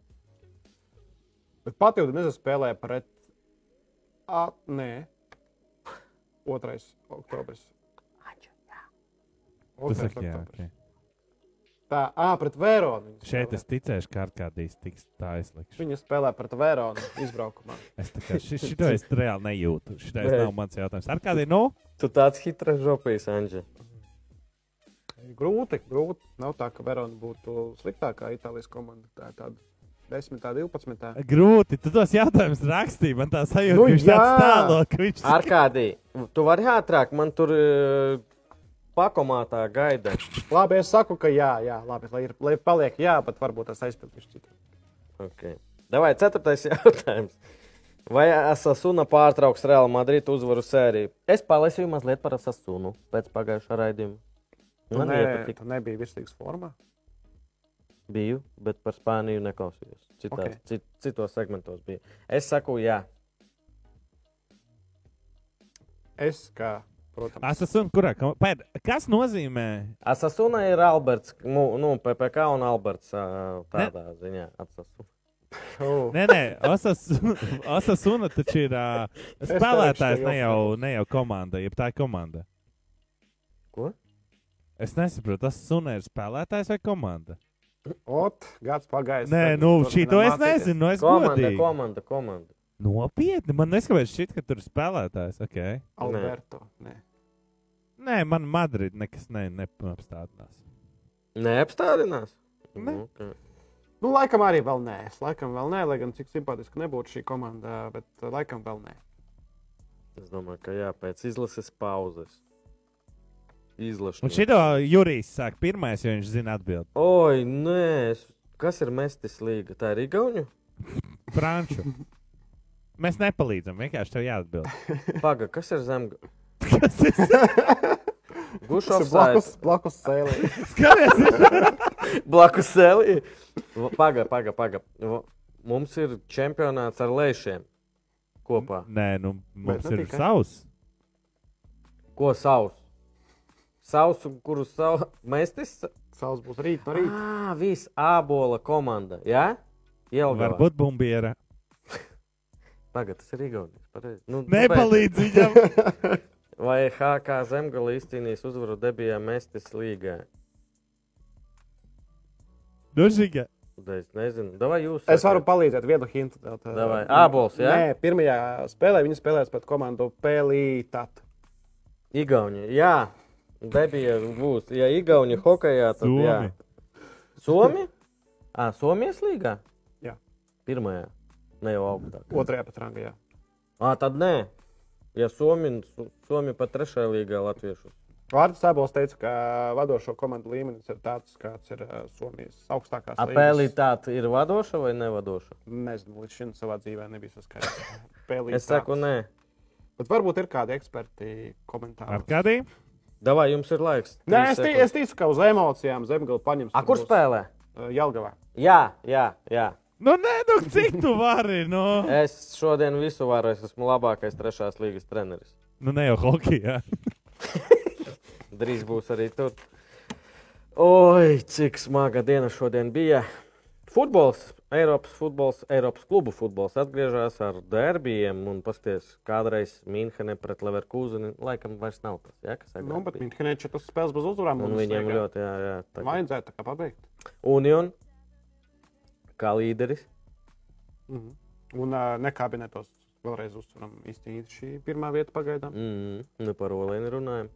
Speaker 2: Bet pati Udinēze spēlē pret. A, nē, 2. oktobris.
Speaker 3: Tu
Speaker 2: 2.
Speaker 3: saki, jā,
Speaker 2: oktobris. Tā, ah, pret Vēronu. viņa
Speaker 3: Šeit
Speaker 2: spēlē.
Speaker 3: es ticēšu, ka kādīs tiks tā aizlikts.
Speaker 2: Viņa spēlē pret Vēronu izbraukumā.
Speaker 3: Es tā kā ši- šito es reāli nejūtu. Šitais nav mans jautājums. Ar kādiem, nu?
Speaker 1: Tu tāds hitra žopijs, Anģi.
Speaker 2: Grūti, grūti. Nav tā, ka Verona būtu sliktākā Itālijas komanda. Tā ir tāda 10, 12.
Speaker 3: Grūti. Tu tos jautājumus rakstīji. Man tā sajūta,
Speaker 2: Nu,
Speaker 3: ka viņš tāds
Speaker 2: jā.
Speaker 3: tālāk, ka viņš
Speaker 1: Ar kādī? Tu vari ātrāk, man tur uh, pakomātā gaida.
Speaker 2: Labi, es saku, ka jā, jā labi, lai, ir, lai paliek jā, bet varbūt tas aizpildīs citu.
Speaker 1: Okay. Davai, ceturtais jautājums. Vai Asasuna pārtrauks Real Madrid uzvaru sēriju? Es palasīju mazliet par Asasunu pēc pagājušā raidījuma. Man
Speaker 2: ne,
Speaker 1: nepatika.
Speaker 2: tu nebija virsīgas formā.
Speaker 1: Biju, bet par Spāniju neklausījos. Citās,
Speaker 2: Ok.
Speaker 1: okay. cit, citos segmentos bija. Es saku, jā.
Speaker 2: Es kā Protams.
Speaker 3: Asasuna, kurā? Pēd, kas nozīmē?
Speaker 1: Asasuna ir Alberts, nu, nu PPC un Alberts tādā ziņā. Asasuna. Oh.
Speaker 3: Nē, nē, Asasuna, Asasuna taču ir uh, spēlētājs, ne jau, ne jau komanda, jeb tā ir komanda.
Speaker 1: Ko?
Speaker 3: Es nesaprotu, tas Asasuna ir spēlētājs vai komanda?
Speaker 2: Ot, gads pagājis.
Speaker 3: Nē, nu, šī to es nezinu, nu es
Speaker 1: Komanda,
Speaker 3: godīgi.
Speaker 1: komanda, komanda.
Speaker 3: Nopietni, man neskapēc šķiet, ka tur ir spēlētājs. Okay.
Speaker 2: Alberto. Nē.
Speaker 3: Nē, man Madrid nekas ne, neapstādinās.
Speaker 1: Neapstādinās?
Speaker 3: Ne.
Speaker 1: Nu, ok.
Speaker 2: Nu, laikam arī vēl nē. Es laikam vēl nē, lai gan cik simpātiski nebūtu šī komanda, bet uh, laikam vēl nē.
Speaker 1: Es domāju, ka jā, pēc izlases pauzes. Izlašu.
Speaker 3: Un šito Jurijs sāk pirmais, jo viņš zina atbildi.
Speaker 1: Oi, nē, kas ir Mestis līga? Tā ir Igaunija?
Speaker 3: Franču. Mēs nepalīdzam, vienkārši tev jāatbild.
Speaker 1: Paga, kas ir zem?
Speaker 3: Kas?
Speaker 2: Tas ir blakus, blakus sēlē.
Speaker 3: Skaties,
Speaker 1: Blakus sēlī. Paga, paga, paga. Mums ir čempionāts ar lēšiem kopā.
Speaker 3: Nē, nu, mums
Speaker 2: Bet
Speaker 3: ir
Speaker 2: tikai.
Speaker 3: savs.
Speaker 1: Ko savs? Savs, kuru savu Mestis?
Speaker 2: Saules būs rīt no rīta.
Speaker 1: Ah, viss ābola komanda. Jā? Jelgavā.
Speaker 3: Varbūt bumbiera.
Speaker 1: Tagad tas ir Igaunijas. pareizi. Nu,
Speaker 3: Nepalīdz viņam.
Speaker 1: Vai HK Zemgala izcīnījis uzvaru debijā Mestis līgā?
Speaker 3: Nu, žiga.
Speaker 1: Da Es nezinu. Davai jūs.
Speaker 2: Es varu palīdzēt vienu hintu.
Speaker 1: Davai. Ābols, jā?
Speaker 2: Nē, pirmajā spēlē viņi spēlēs pret komandu Pelītat.
Speaker 1: Igaunija. Jā, debija būs. Ja Igaunija hokejā, tad jā.
Speaker 3: Somi.
Speaker 1: Somi? Ah, Somijas līgā?
Speaker 2: Jā.
Speaker 1: Pirmajā. Ne jau augstāk.
Speaker 2: Otrajā pat rangā. jā.
Speaker 1: Ah, tad nē. Ja Somi, Somi pat trešajā līgā latviešus.
Speaker 2: Vārds Sābols teica, ka vadošo komandu līmenis ir tāds, kāds ir uh, Somijas augstākās
Speaker 1: Apēlītāte ir vadoša vai nevadoša?
Speaker 2: Nezinu, līdz šim savā dzīvē nebija saskaidrots.
Speaker 1: Es saku, nē.
Speaker 2: Bet varbūt ir kādi eksperti komentāri.
Speaker 3: Ar kādiem?
Speaker 1: Davai, jums ir laiks.
Speaker 2: Nē, es, tī, es ticu, ka uz emocijām Zemgala paņems.
Speaker 1: A, kur spēlē?
Speaker 2: Jelgavā.
Speaker 1: Jā, jā, jā.
Speaker 3: Nu, nē, nu, cik tu vari? Nu,
Speaker 1: Es šodien visu varu. Es esmu labākais trešās līgas treneris.
Speaker 3: nu ne jau hokeja.
Speaker 1: Drīz būs arī tur. Oi, cik smaga diena šodien bija. Futbols, Eiropas futbols, Eiropas klubu futbols atgriežas ar derbijiem. Un paskatieties, kādreiz Mīnhene pret Leverkūzeni laikam vairs nav tas. Ja, kas
Speaker 2: Nu, bet. Minhenē četras spēles bez uzvarām.
Speaker 1: un viņiem ļoti, jā, jā. tagad.
Speaker 2: Vajadzētu tā kā pabeigt.
Speaker 1: Union kā līderis.
Speaker 2: Mhm. Un uh, nekābinetos vēlreiz uztveram īsti šī pirmā vieta pagaidām.
Speaker 1: Mm, nu, par Olēnu runājam.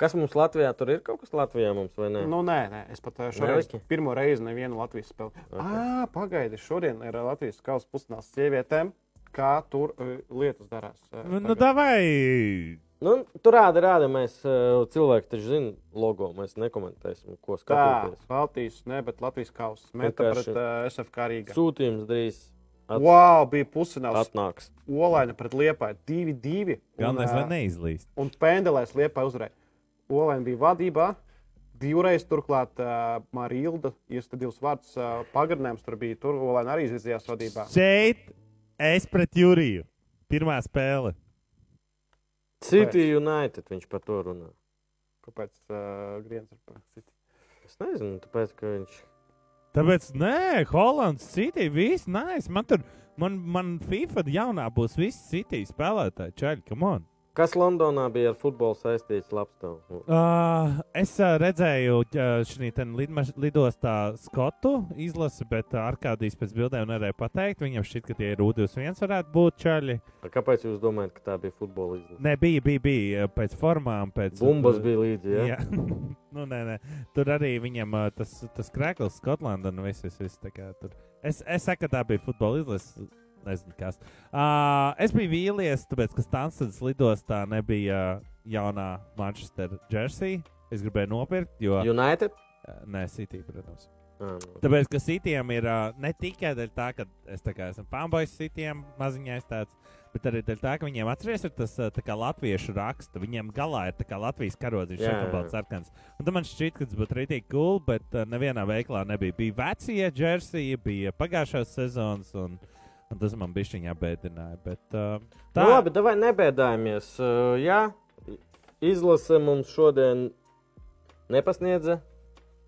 Speaker 1: Kas mums Latvijā tur ir? Kaut kas Latvijā mums vai ne?
Speaker 2: Nu, nē, nē, es pat šoreiz
Speaker 1: Neliki?
Speaker 2: pirmo reizi nevienu Latvijas spēli. Okay. Ah, pagaidi, šodien ir Latvijas kausa pusdienas sievietēm. Kā tur uh, lietas darās? ā,
Speaker 3: Nu, davai.
Speaker 1: Nu, tur rāda, rāda. Mēs uh, cilvēki taču zinām logo. Mēs nekomentēsim, ko
Speaker 2: Tā,
Speaker 1: skatīties.
Speaker 2: Baltijas, ne, bet Latvijas kausa. Meta
Speaker 1: Vienkārši-
Speaker 2: pret uh, SFK Rīgā.
Speaker 1: Sūtījums drīz at,
Speaker 2: Wow, bija pusfināls.
Speaker 1: atnāks.
Speaker 2: Olaina pret Liepāju 2-2.
Speaker 3: Galvenais,
Speaker 2: un,
Speaker 3: lai
Speaker 2: ā,
Speaker 3: neizlīst.
Speaker 2: Un Pendelēs Liepāja uzvarēja. Olaina bija vadībā. Divreiz turklāt uh, Marilda, jūs te divus vārdus uh, pagarinājums tur bija. Tur Olaina arī izvirzījās vadībā.
Speaker 3: Šeit es pret Juriju. Pirmā spēle.
Speaker 1: City United viņš par to runā.
Speaker 2: Kāpēc uh, Griens ir par City?
Speaker 1: Es nezinu, tāpēc, ka viņš.
Speaker 3: Tāpēc, nē, Holandas City, viss nāc. Man tur, man, man FIFA jaunā būs visi City spēlētāji. Čaļi, come on.
Speaker 1: Kas Londonā bija ar futbolu saistīts?
Speaker 3: Uh, es uh, redzēju, šī lidostā Skotu izlasi, bet uh, Arkādijas pēc bildēm nevarēja pateikt. Viņam šķiet, ka tie ir U21 varētu būt čaļi.
Speaker 1: Kāpēc jūs domājat, ka tā bija futbola izlase?
Speaker 3: Nē, bija, bija, bija uh, pēc formām. Pēc,
Speaker 1: Bumbas bija līdzi. Ja?
Speaker 3: Jā, nu, nē, nē. Tur arī viņam uh, tas, tas krēkls, Skotlanda un viss. viss, viss tur. Es, es saku, ka tā bija futbola izlase. Nezinu, kas. Uh, es biju vīlies, tāpēc, ka Stansadas lidostā nebija uh, jaunā Manchester jersey. Es gribēju nopirkt, jo.
Speaker 1: United?
Speaker 3: Uh, nē, City, protams.
Speaker 1: Nu.
Speaker 3: Tāpēc, ka Cityam ir uh, ne tikai tā, ka es tā kā esmu fanboys Cityam maziņais tāds, bet arī tā, ka viņiem atceries ir tas uh, kā latviešu raksta. Viņiem galā ir tā kā Latvijas karodziņš,
Speaker 1: jā.
Speaker 3: šeit sarkans. Un tad man šķiet, ka tas būtu rītīgi cool, bet uh, nevienā veiklā nebija. Bija vecie jersey, bija pagājušās sezonas, un, un tas man bija viņa bēdināja. Bet, uh,
Speaker 1: Tā. Nu, labi, davai nebēdājamies. Uh, jā, izlase mums šodien nepasniedza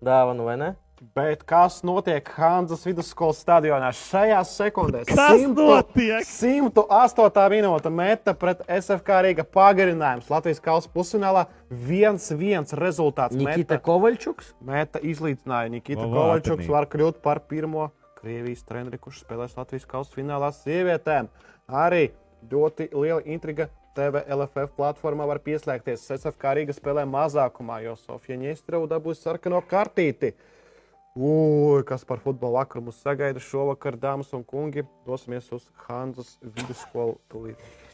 Speaker 1: dāvanu, vai ne?
Speaker 2: Bet kas notiek Hanzas vidusskolas stadionā šajās sekundēs?
Speaker 3: Kas notiek?
Speaker 2: 108. minūte meta pret SFK Rīga pagarinājums. Latvijas kausa pusfinālā 1-1 rezultāts.
Speaker 1: Nikita
Speaker 2: Meta,
Speaker 1: Kovaļčuks.
Speaker 2: meta izlīdzināja. Nikita
Speaker 3: Va-
Speaker 2: Kovaļčuks var kļūt par pirmo Krievijas treneri, kurš spēlēs Latvijas kausa finālā sievietēm. Arī ļoti liela intriga. TV LFF platformā var pieslēgties. SFK Rīga spēlē mazākumā, jo Sofija Ņēstrava dabūs sarkano kartīti. Ui, kas par futbolu vakaru mums sagaida šovakar, dāmas un kungi? Dosimies uz Hanzas vidusskolu.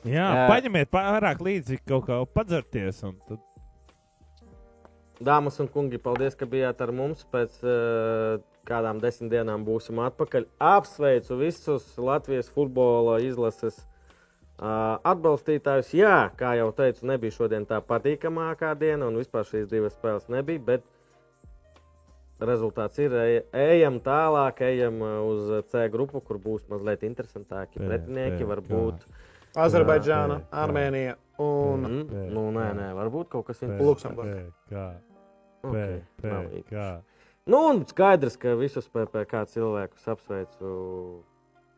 Speaker 3: Jā,
Speaker 1: Jā.
Speaker 3: paņemiet pārāk līdzi kaut kā padzerties. un Tad...
Speaker 1: Dāmas un kungi, paldies, ka bijāt ar mums. Pēc uh, kādām desmit dienām būsim atpakaļ. Apsveicu visus Latvijas futbola izlases uh, atbalstītājus. Jā, kā jau teicu, nebija šodien tā patīkamākā diena, un vispār šīs divas spēles nebija. Bet rezultāts ir, ej- ejam tālāk, ejam uh, uz C grupu, kur būs mazliet interesantāki
Speaker 3: Pē,
Speaker 1: pretinieki.
Speaker 3: pē,
Speaker 1: Varbūt.
Speaker 2: Azerbaidžāna,
Speaker 3: jā, jā.
Speaker 2: Armēnija un
Speaker 1: Mm,
Speaker 3: Pē,
Speaker 1: nu, nē, nē, varbūt kaut kas interesants.
Speaker 2: Luksemburga.
Speaker 1: Okay,
Speaker 3: kā?
Speaker 1: Nu, un skaidrs, ka visus PPC cilvēkus apsveicu.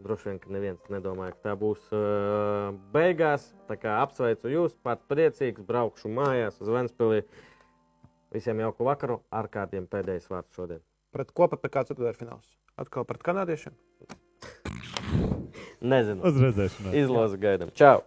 Speaker 1: Droši vien, ka neviens nedomāja, ka tā būs uh, beigās. Tā kā apsveicu jūs, pat priecīgs, braukšu mājās uz Ventspili. Visiem jauku vakaru, ar kādiem pēdējais vārds šodien.
Speaker 2: pret kopu pēc kāda ceturtdaļfināls. Atkal pret kanādiešiem.
Speaker 1: Nezinu.
Speaker 3: Uz redzēšanos.
Speaker 1: Izlozes gaidām. Čau!